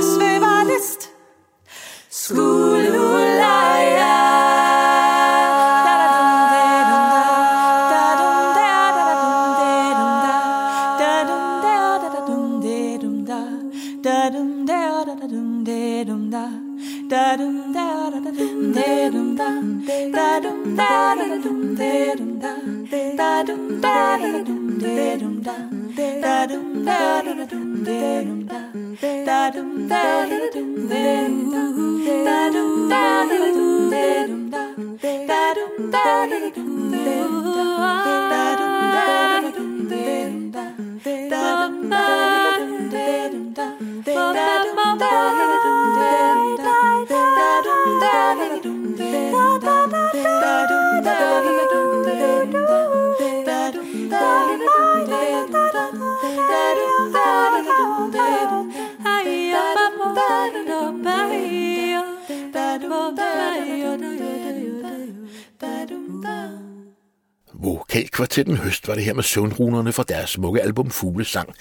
da da da da Vokalkvartetten Høst var det her med søvnrunerne fra deres smukke album Fuglesang.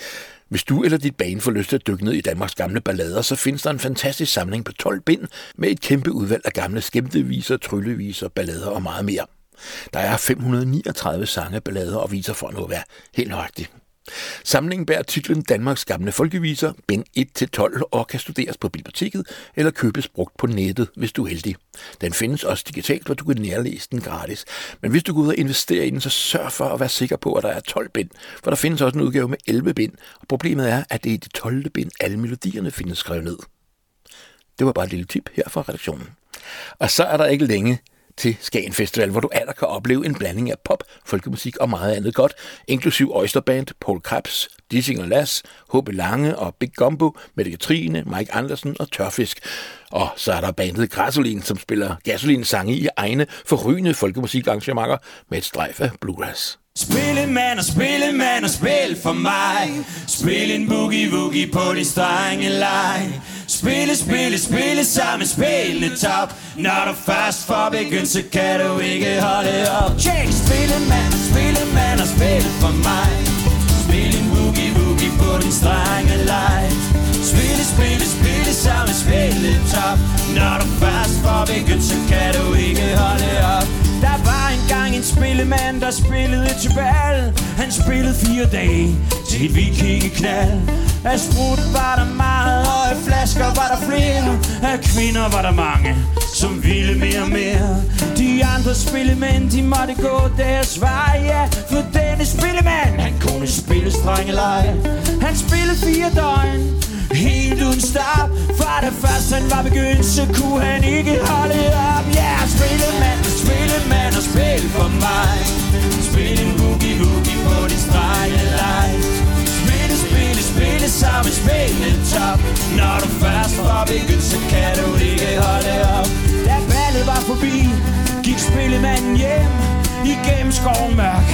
Hvis du eller dit bane får lyst til at dykke ned i Danmarks gamle ballader, så findes der en fantastisk samling på 12 bind med et kæmpe udvalg af gamle skæmteviser, trylleviser, ballader og meget mere. Der er 539 sange, ballader og viser for at nå at være helt nøjagtigt. Samlingen bærer titlen Danmarks gamle folkeviser, bind 1-12 og kan studeres på biblioteket eller købes brugt på nettet, hvis du er heldig. Den findes også digitalt, hvor du kan nærlæse den gratis. Men hvis du går ud og investerer i den, så sørg for at være sikker på, at der er 12 bind, for der findes også en udgave med 11 bind, og problemet er, at det er i det 12. bind, alle melodierne findes skrevet ned. Det var bare et lille tip her fra redaktionen. Og så er der ikke længe til Skagen Festival, hvor du aller kan opleve en blanding af pop, folkemusik og meget andet godt, inklusiv Oysterband, Paul Krebs, Dissing og Lass, H.B. Lange og Big Gumbo, Mette Katrine, Mike Andersen og Tørfisk. Og så er der bandet Gasolin, som spiller gasolin-sange i egne forrygende folkemusikarrangementer med et strejf af bluegrass. Spil en mand og spil en mand og spil for mig Spil en boogie-woogie på de strenge leg Spille, spille, spille sammen, spille top. Når du først får begyndt, så kan du ikke holde op. Check, Spille mand, spille mand og spil for mig. Spil en boogie-woogie på din strenge leg. Spille, spille, spille sammen, spille top. Når du først får begyndt, så kan du ikke holde op. Der var engang en spillemand, der spillede til bal Han spillede fire dage til et vikingeknald. Af sprut var der meget, og af flasker var der flere. Af kvinder var der mange, som ville mere og mere. De andre spillemænd, de måtte gå deres vej Ja, for denne spillemand, han kunne spille strengeleje Han spillede fire døgn Helt uden stop For det første han var begyndt Så kunne han ikke holde op. Ja, yeah, spille mand, spille mand og spil for mig. Spil en boogie woogie på de strenge leg. Spille, spille, spille sammen, spille top. Når du først var begyndt Så kan du ikke holde op. Da ballet var forbi Gik spillemanden hjem. Igennem skoven mørk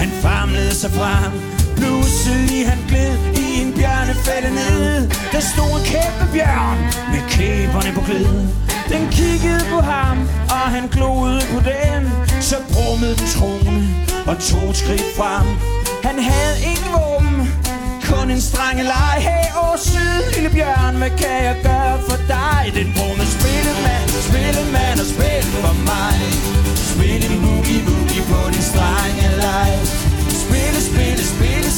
Han famlede sig frem. Pludselig han gled i en bjørnefælde ned. Der stod en kæmpe bjørn med kæberne på glæde Den kiggede på ham, og han gloede på den Så brummede den trone og tog et skridt frem. Han havde ingen våben, kun en strenge leg Hey, åh, syd, lille bjørn, hvad kan jeg gøre for dig? Den brummede spillemand, spillemand og spil for mig.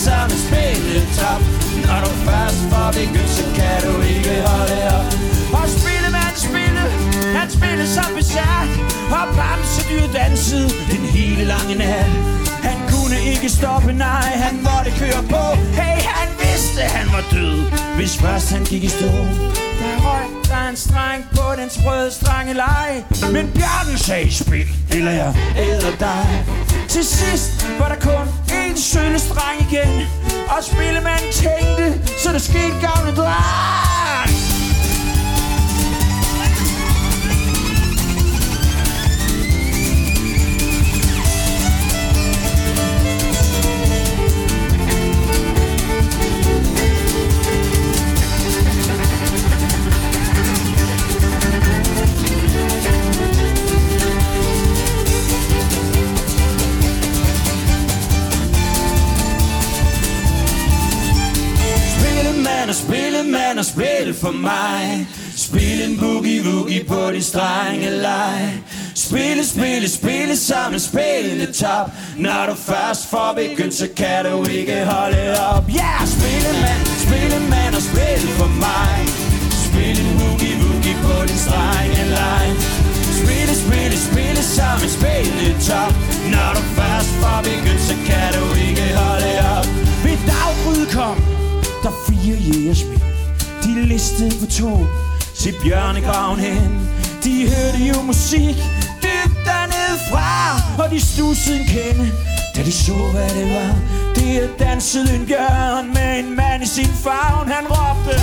Spille sammen, spille top. Når du først får begyndt, så kan du ikke holde op. Og spille, man spille, han spille som besat Og bamsedyr dansede den hele lange nat. Han kunne ikke stoppe, nej, han måtte køre på. Hey, han vidste, han var død, hvis først han gik i stå. Der røg der en streng på den sprøde strange leg. Men bjørnen sagde spil, eller jeg æder dig. Til sidst var der kun en sølle streng igen. Og spillemanden tænkte, så der skete gavne dreng. For mig. Spil en boogie-woogie på de strenge leg. Spille, spille, spille sammen, spille top Når du først får begyndt, så kan du ikke holde op. Ja, yeah, spillemand, spillemand og spil for mig. Spil en boogie-woogie på din strenge leg. Spille, spille, spille sammen, spille top Når du først får begyndt, så kan du ikke holde op. Ved dagbryd kom der fire jægersmænd de listede på tog til bjørnegraven hen. De hørte jo musik dybt dernede fra Og de stussede en kende. Da de så hvad det var Det dansede en bjørn med en mand i sin favn. Han råbte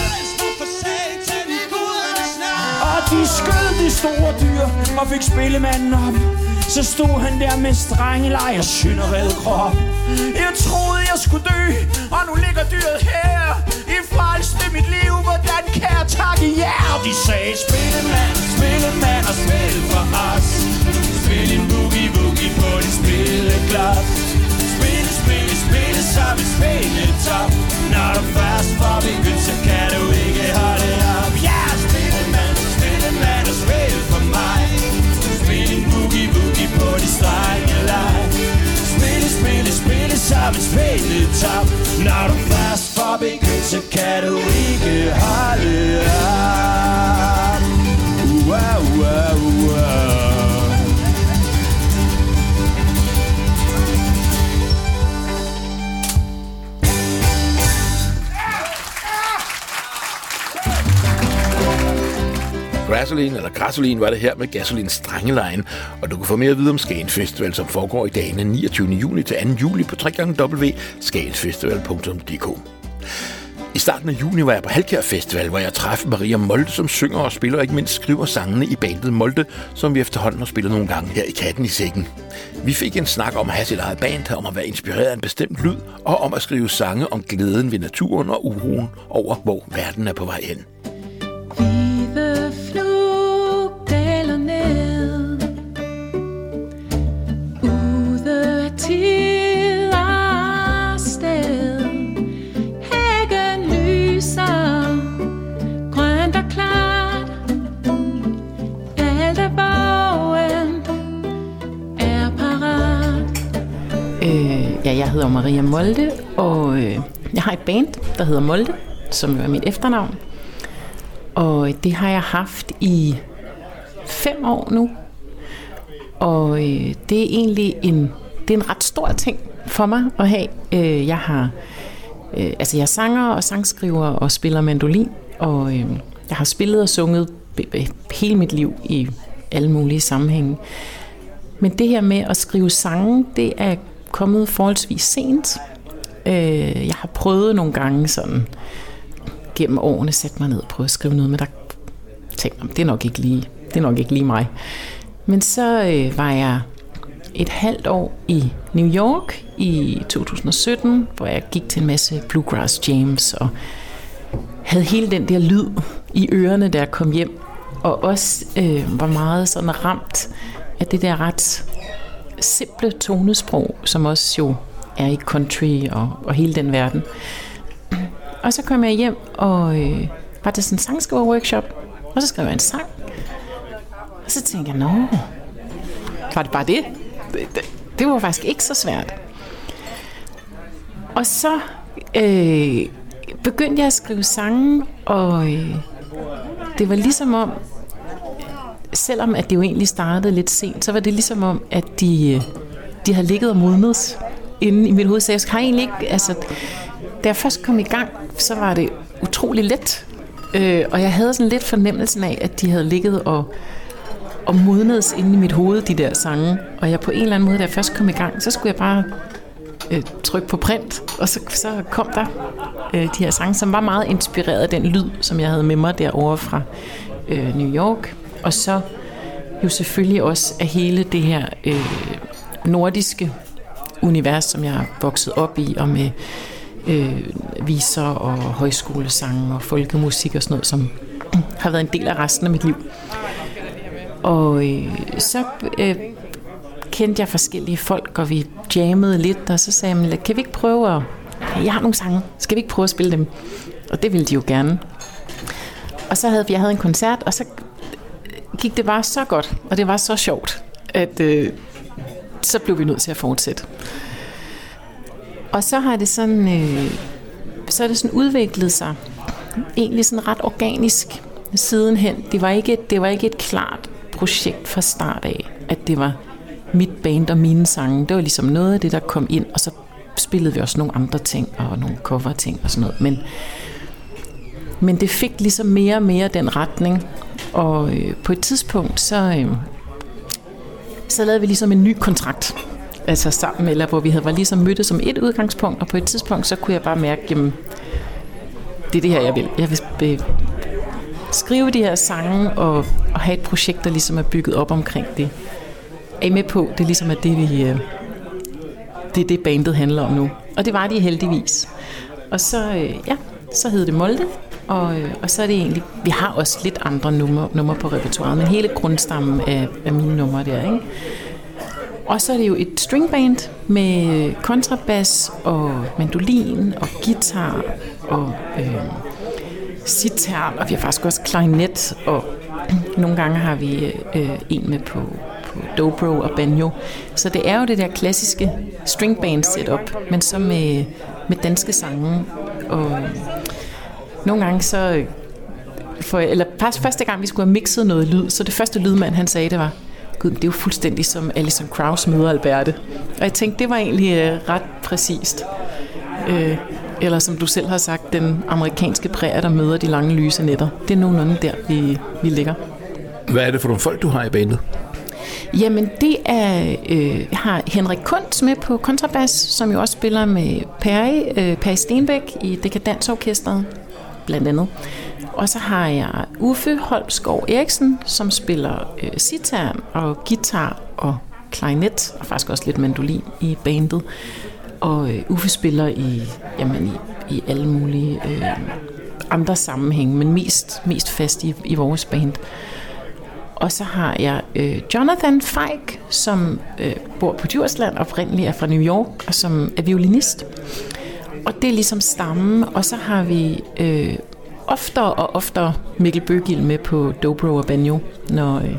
og de skød de store dyr og fik spillemanden op. Så stod han der med strengelej og synderede krop. Jeg troede jeg skulle dø, og nu ligger dyret her frelste mit liv, hvordan kan jeg takke jer? De sagde spillemand, spillemand og spil for os. Spil en boogie-woogie på dit spilleglas. Spille, spille, spille sammen, spille top. Når du først får begyndt, så kan du ikke holde op. Ja, yeah! spillemand, spillemand og spil for mig. Spil en boogie-woogie på dit strenge leg Spille, spille, spille top Når du først får begyndt, så kan du ikke holde op. Wow, wow, wow Gasoline, eller Gasoline var det her med Gasoline Strangelejen, og du kan få mere at vide om Skagen Festival, som foregår i dagene 29. juni til 2. juli på www.skagensfestival.dk. I starten af juni var jeg på Halkær Festival, hvor jeg træffede Maria Molde, som synger og spiller og ikke mindst skriver sangene i bandet Molde, som vi efterhånden har spillet nogle gange her i Katten i Sækken. Vi fik en snak om at have sit eget band, om at være inspireret af en bestemt lyd, og om at skrive sange om glæden ved naturen og uroen over, hvor verden er på vej hen. Ja, jeg hedder Maria Molde, og øh, jeg har et band, der hedder Molde, som jo er mit efternavn. Og øh, det har jeg haft i fem år nu. Og øh, det er egentlig en, det er en ret stor ting for mig at have. Øh, jeg har øh, altså jeg er sanger og sangskriver og spiller mandolin, og øh, jeg har spillet og sunget hele mit liv i alle mulige sammenhænge. Men det her med at skrive sange, det er kommet forholdsvis sent. Øh, jeg har prøvet nogle gange sådan gennem årene sætte mig ned og prøve at skrive noget, men der tænkte jeg, det er nok ikke lige, det er nok ikke lige mig. Men så øh, var jeg et halvt år i New York i 2017, hvor jeg gik til en masse bluegrass jams og havde hele den der lyd i ørerne, da jeg kom hjem, og også øh, var meget sådan ramt af det der ret simple tonesprog, som også jo er i country og, og hele den verden. Og så kom jeg hjem og øh, var til sådan en sangskriver-workshop, og så skrev jeg en sang. Og så tænkte jeg, nå, var det bare det? Det, det, det var faktisk ikke så svært. Og så øh, begyndte jeg at skrive sange, og øh, det var ligesom om, selvom at det jo egentlig startede lidt sent, så var det ligesom om, at de, øh, de havde ligget og modnet inde i mit hoved. Så jeg har egentlig ikke, altså, da jeg først kom i gang, så var det utrolig let. Øh, og jeg havde sådan lidt fornemmelsen af, at de havde ligget og, og modnedes inde i mit hoved, de der sange. Og jeg på en eller anden måde, da jeg først kom i gang, så skulle jeg bare øh, trykke på print, og så, så kom der øh, de her sange, som var meget inspireret af den lyd, som jeg havde med mig derovre fra øh, New York. Og så jo selvfølgelig også af hele det her øh, nordiske univers, som jeg har vokset op i, og med øh, viser og højskolesange og folkemusik og sådan noget, som har været en del af resten af mit liv. Og øh, så øh, kendte jeg forskellige folk, og vi jammede lidt, og så sagde jeg, kan vi ikke prøve at... Jeg har nogle sange, skal vi ikke prøve at spille dem? Og det ville de jo gerne. Og så havde vi, jeg havde en koncert, og så gik det bare så godt, og det var så sjovt, at øh, så blev vi nødt til at fortsætte. Og så har det sådan, øh, så er det sådan udviklet sig egentlig sådan ret organisk sidenhen. Det var ikke, det var ikke et klart projekt fra start af, at det var mit band og mine sange. Det var ligesom noget af det, der kom ind, og så spillede vi også nogle andre ting og nogle cover ting og sådan noget. Men, men det fik ligesom mere og mere den retning. Og øh, på et tidspunkt, så, øh, så lavede vi ligesom en ny kontrakt altså sammen, eller hvor vi havde var ligesom mødtes som et udgangspunkt, og på et tidspunkt, så kunne jeg bare mærke, jamen, det er det her, jeg vil. Jeg vil øh, skrive de her sange, og, og have et projekt, der ligesom er bygget op omkring det. Er I med på, det er ligesom er det, vi, øh, det er det, bandet handler om nu. Og det var de heldigvis. Og så, øh, ja, så hed det Molde, og, øh, og så er det egentlig, vi har også lidt andre numre, numre på repertoiret, men hele grundstammen af, af mine numre der, ikke? Og så er det jo et stringband med kontrabas og mandolin og guitar og øh, sitar, og vi har faktisk også klarinet, og nogle gange har vi øh, en med på, på dobro og banjo. Så det er jo det der klassiske stringband setup, men så med, med danske sange. Og nogle gange så... For, eller faktisk første gang, vi skulle have mixet noget lyd, så det første lydmand, han sagde, det var, Gud, det er jo fuldstændig som Alison Krauss møder Alberte. Og jeg tænkte, det var egentlig øh, ret præcist. Øh, eller som du selv har sagt, den amerikanske præger, der møder de lange lyse nætter. Det er nogenlunde der, vi, vi ligger. Hvad er det for nogle folk, du har i bandet? Jamen, det er... Øh, jeg har Henrik Kunz med på kontrabas, som jo også spiller med Perry, øh, Perry Stenbæk i Dekadansorkestret, blandt andet. Og så har jeg Uffe Holmskov Eriksen, som spiller øh, sitar og guitar og klarinet, og faktisk også lidt mandolin i bandet. Og øh, Uffe spiller i, jamen, i, i alle mulige øh, andre sammenhænge, men mest, mest fast i, i vores band. Og så har jeg øh, Jonathan Feig, som øh, bor på Djursland, oprindeligt er fra New York, og som er violinist. Og det er ligesom stammen. Og så har vi øh, oftere og oftere Mikkel Bøgil med på dobro og banjo, når, øh,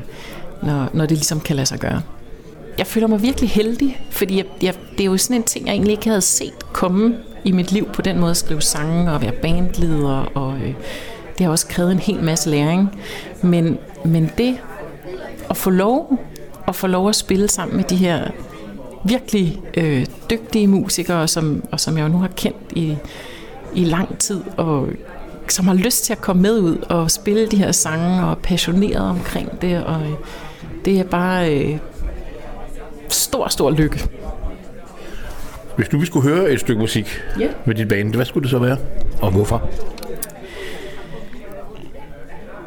når, når det ligesom kan lade sig gøre. Jeg føler mig virkelig heldig, fordi jeg, jeg, det er jo sådan en ting, jeg egentlig ikke havde set komme i mit liv på den måde at skrive sange og være bandleder. Og, øh, det har også krævet en hel masse læring. Men, men det at få lov at få lov at spille sammen med de her virkelig øh, dygtige musikere, som, og som jeg jo nu har kendt i, i lang tid, og som har lyst til at komme med ud og spille de her sange, og er passioneret omkring det, og øh, det er bare øh, stor, stor lykke. Hvis du skulle høre et stykke musik ja. med dit band, hvad skulle det så være? Og hvorfor?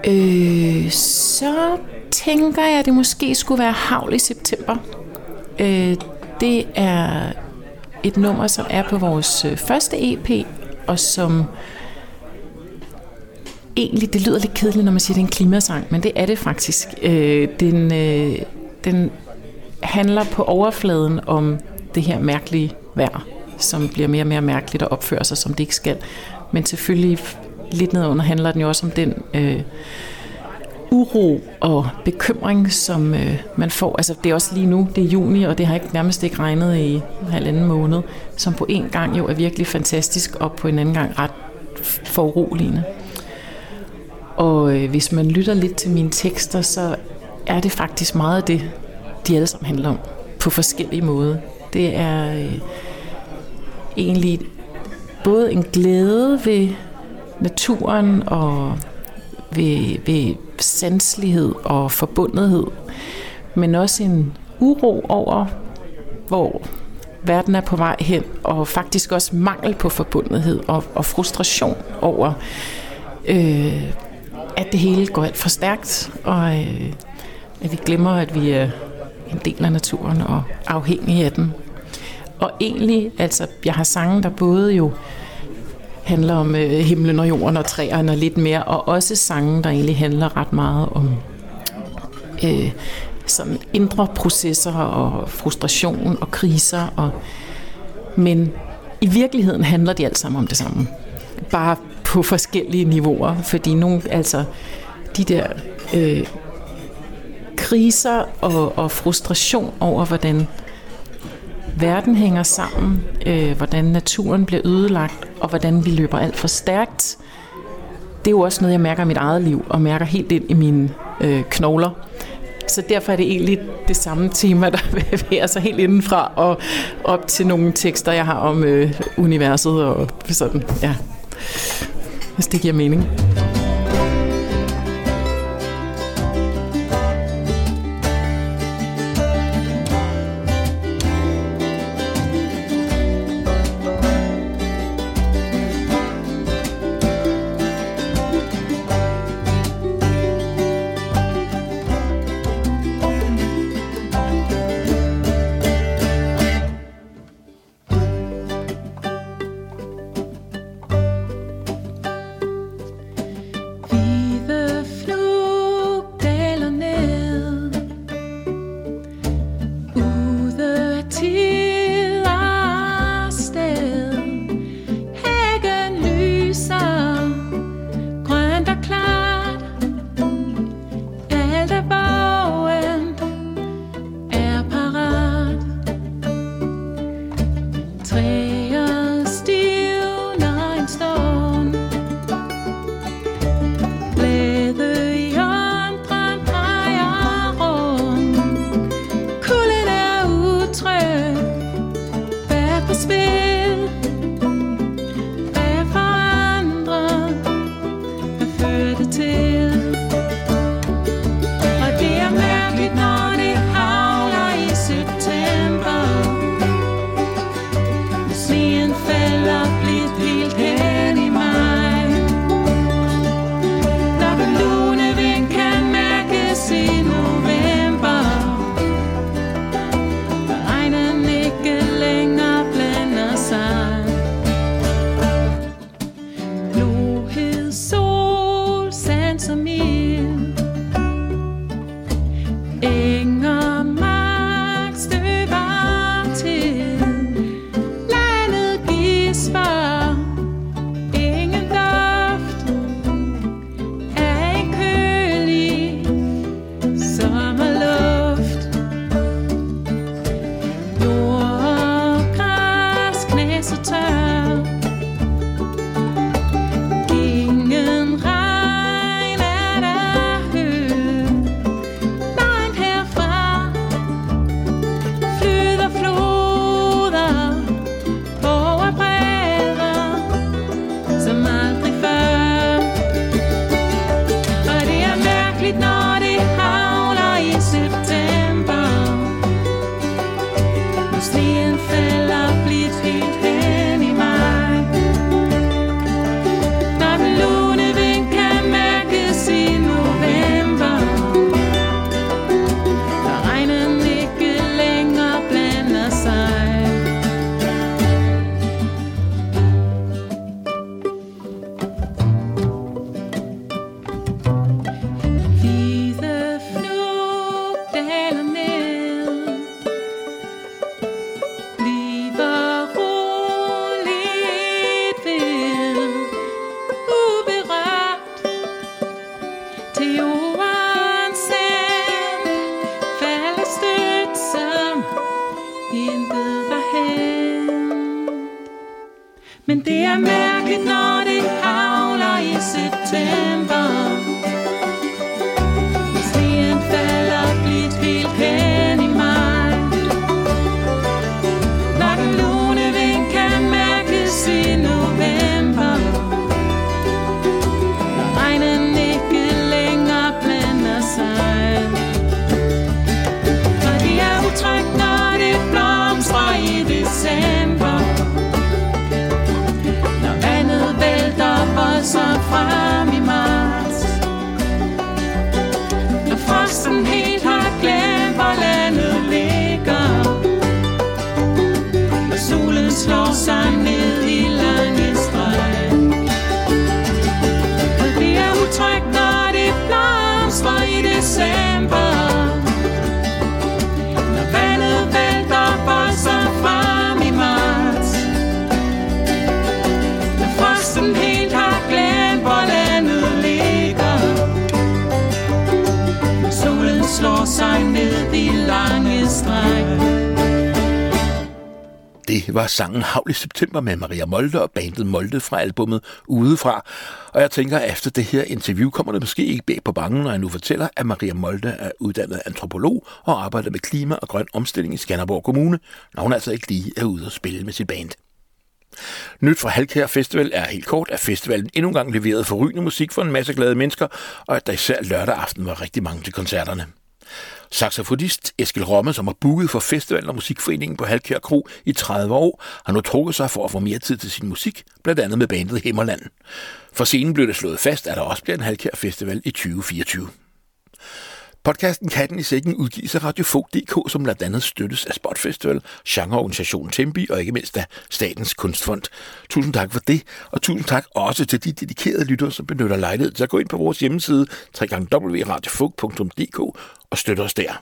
Øh, så tænker jeg, at det måske skulle være Havl i september. Øh, det er et nummer, som er på vores øh, første EP, og som egentlig, det lyder lidt kedeligt, når man siger, at det er en klimasang, men det er det faktisk. Øh, den, øh, den handler på overfladen om det her mærkelige vejr, som bliver mere og mere mærkeligt og opfører sig, som det ikke skal. Men selvfølgelig lidt nedunder handler den jo også om den øh, uro og bekymring, som øh, man får. Altså det er også lige nu, det er juni, og det har ikke nærmest ikke regnet i en halvanden måned, som på en gang jo er virkelig fantastisk, og på en anden gang ret foruroligende. Og øh, hvis man lytter lidt til mine tekster, så er det faktisk meget af det, de alle sammen handler om, på forskellige måder. Det er øh, egentlig både en glæde ved naturen og ved, ved sanselighed og forbundethed, men også en uro over, hvor verden er på vej hen, og faktisk også mangel på forbundethed og, og frustration over, øh, at det hele går alt for stærkt, og øh, at vi glemmer, at vi er en del af naturen og afhængige af den. Og egentlig, altså, jeg har sange, der både jo handler om øh, himlen og jorden og træerne og lidt mere, og også sange, der egentlig handler ret meget om øh, sådan indre processer og frustration og kriser. Og, men i virkeligheden handler de alt sammen om det samme. Bare på forskellige niveauer, fordi nogle, altså de der øh, kriser og, og frustration over, hvordan verden hænger sammen, øh, hvordan naturen bliver ødelagt, og hvordan vi løber alt for stærkt. Det er jo også noget, jeg mærker i mit eget liv, og mærker helt ind i mine øh, knogler. Så derfor er det egentlig det samme tema, der bevæger sig helt indenfra og op til nogle tekster, jeg har om øh, universet og sådan, ja. Hvis det giver mening. Var sangen Havl i september med Maria Molde og bandet Molde fra albummet Udefra. Og jeg tænker, at efter det her interview kommer det måske ikke bag på bangen, når jeg nu fortæller, at Maria Molde er uddannet antropolog og arbejder med klima og grøn omstilling i Skanderborg Kommune, når hun altså ikke lige er ude og spille med sit band. Nyt fra Halkær Festival er helt kort, at festivalen endnu engang leverede forrygende musik for en masse glade mennesker, og at der især lørdag aften var rigtig mange til koncerterne. Saxofonist Eskil Romme, som har booket for festivalen og musikforeningen på Halkær Kro i 30 år, har nu trukket sig for at få mere tid til sin musik, blandt andet med bandet Himmerland. For scenen blev det slået fast, at der også bliver en Halkær Festival i 2024. Podcasten Katten i Sækken udgives af Radiofog.dk, som blandt andet støttes af Spotfestival, genreorganisationen Tempi og ikke mindst af Statens Kunstfond. Tusind tak for det, og tusind tak også til de dedikerede lyttere, som benytter lejligheden til at gå ind på vores hjemmeside www.radiofog.dk og støtte os der.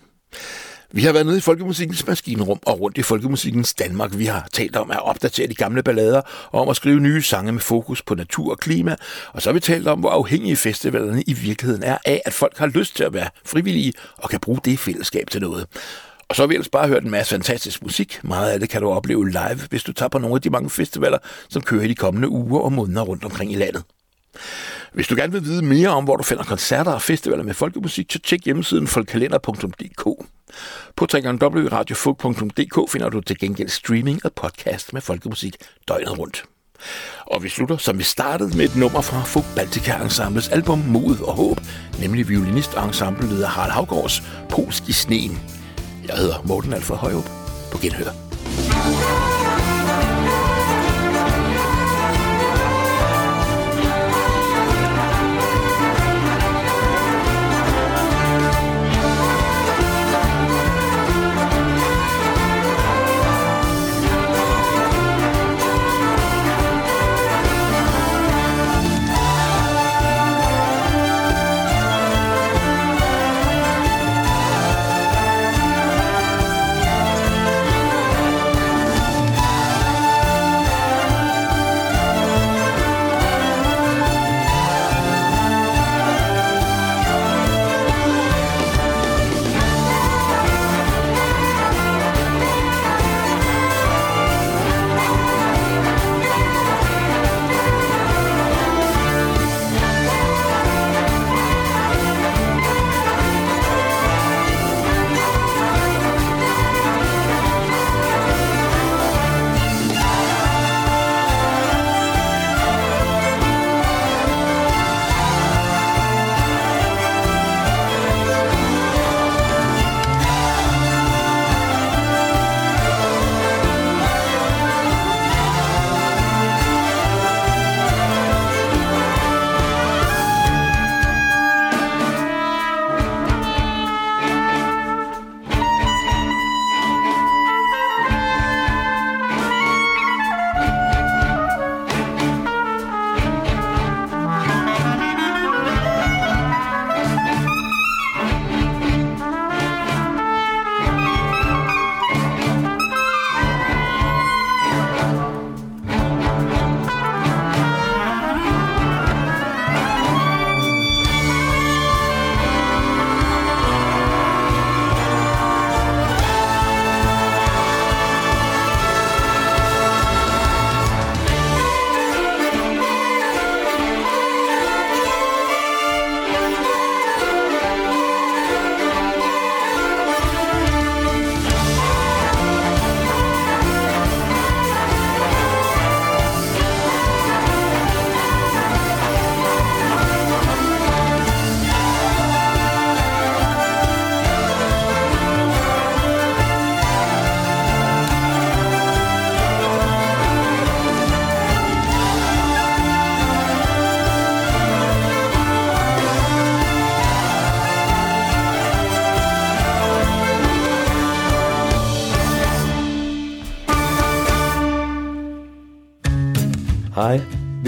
Vi har været nede i folkemusikkens maskinrum og rundt i folkemusikkens Danmark. Vi har talt om at opdatere de gamle ballader og om at skrive nye sange med fokus på natur og klima. Og så har vi talt om, hvor afhængige festivalerne i virkeligheden er af, at folk har lyst til at være frivillige og kan bruge det fællesskab til noget. Og så har vi ellers bare hørt en masse fantastisk musik. Meget af det kan du opleve live, hvis du tager på nogle af de mange festivaler, som kører i de kommende uger og måneder rundt omkring i landet. Hvis du gerne vil vide mere om, hvor du finder koncerter og festivaler med folkemusik, så tjek hjemmesiden folkkalender.dk. På www.radiofug.dk finder du til gengæld streaming og podcast med folkemusik døgnet rundt. Og vi slutter, som vi startede, med et nummer fra Fug Baltica Ensembles album Mod og Håb, nemlig violinist og ensembleleder Harald Havgårds Polsk i sneen. Jeg hedder Morten Alfred Højrup. På genhør.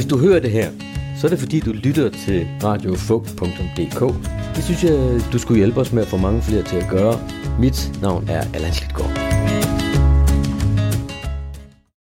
Du hører det her, så er det fordi, du lytter til radiofug.dk. Det synes jeg, du skulle hjælpe os med at få mange flere til at gøre. Mit navn er Allan Slitgaard.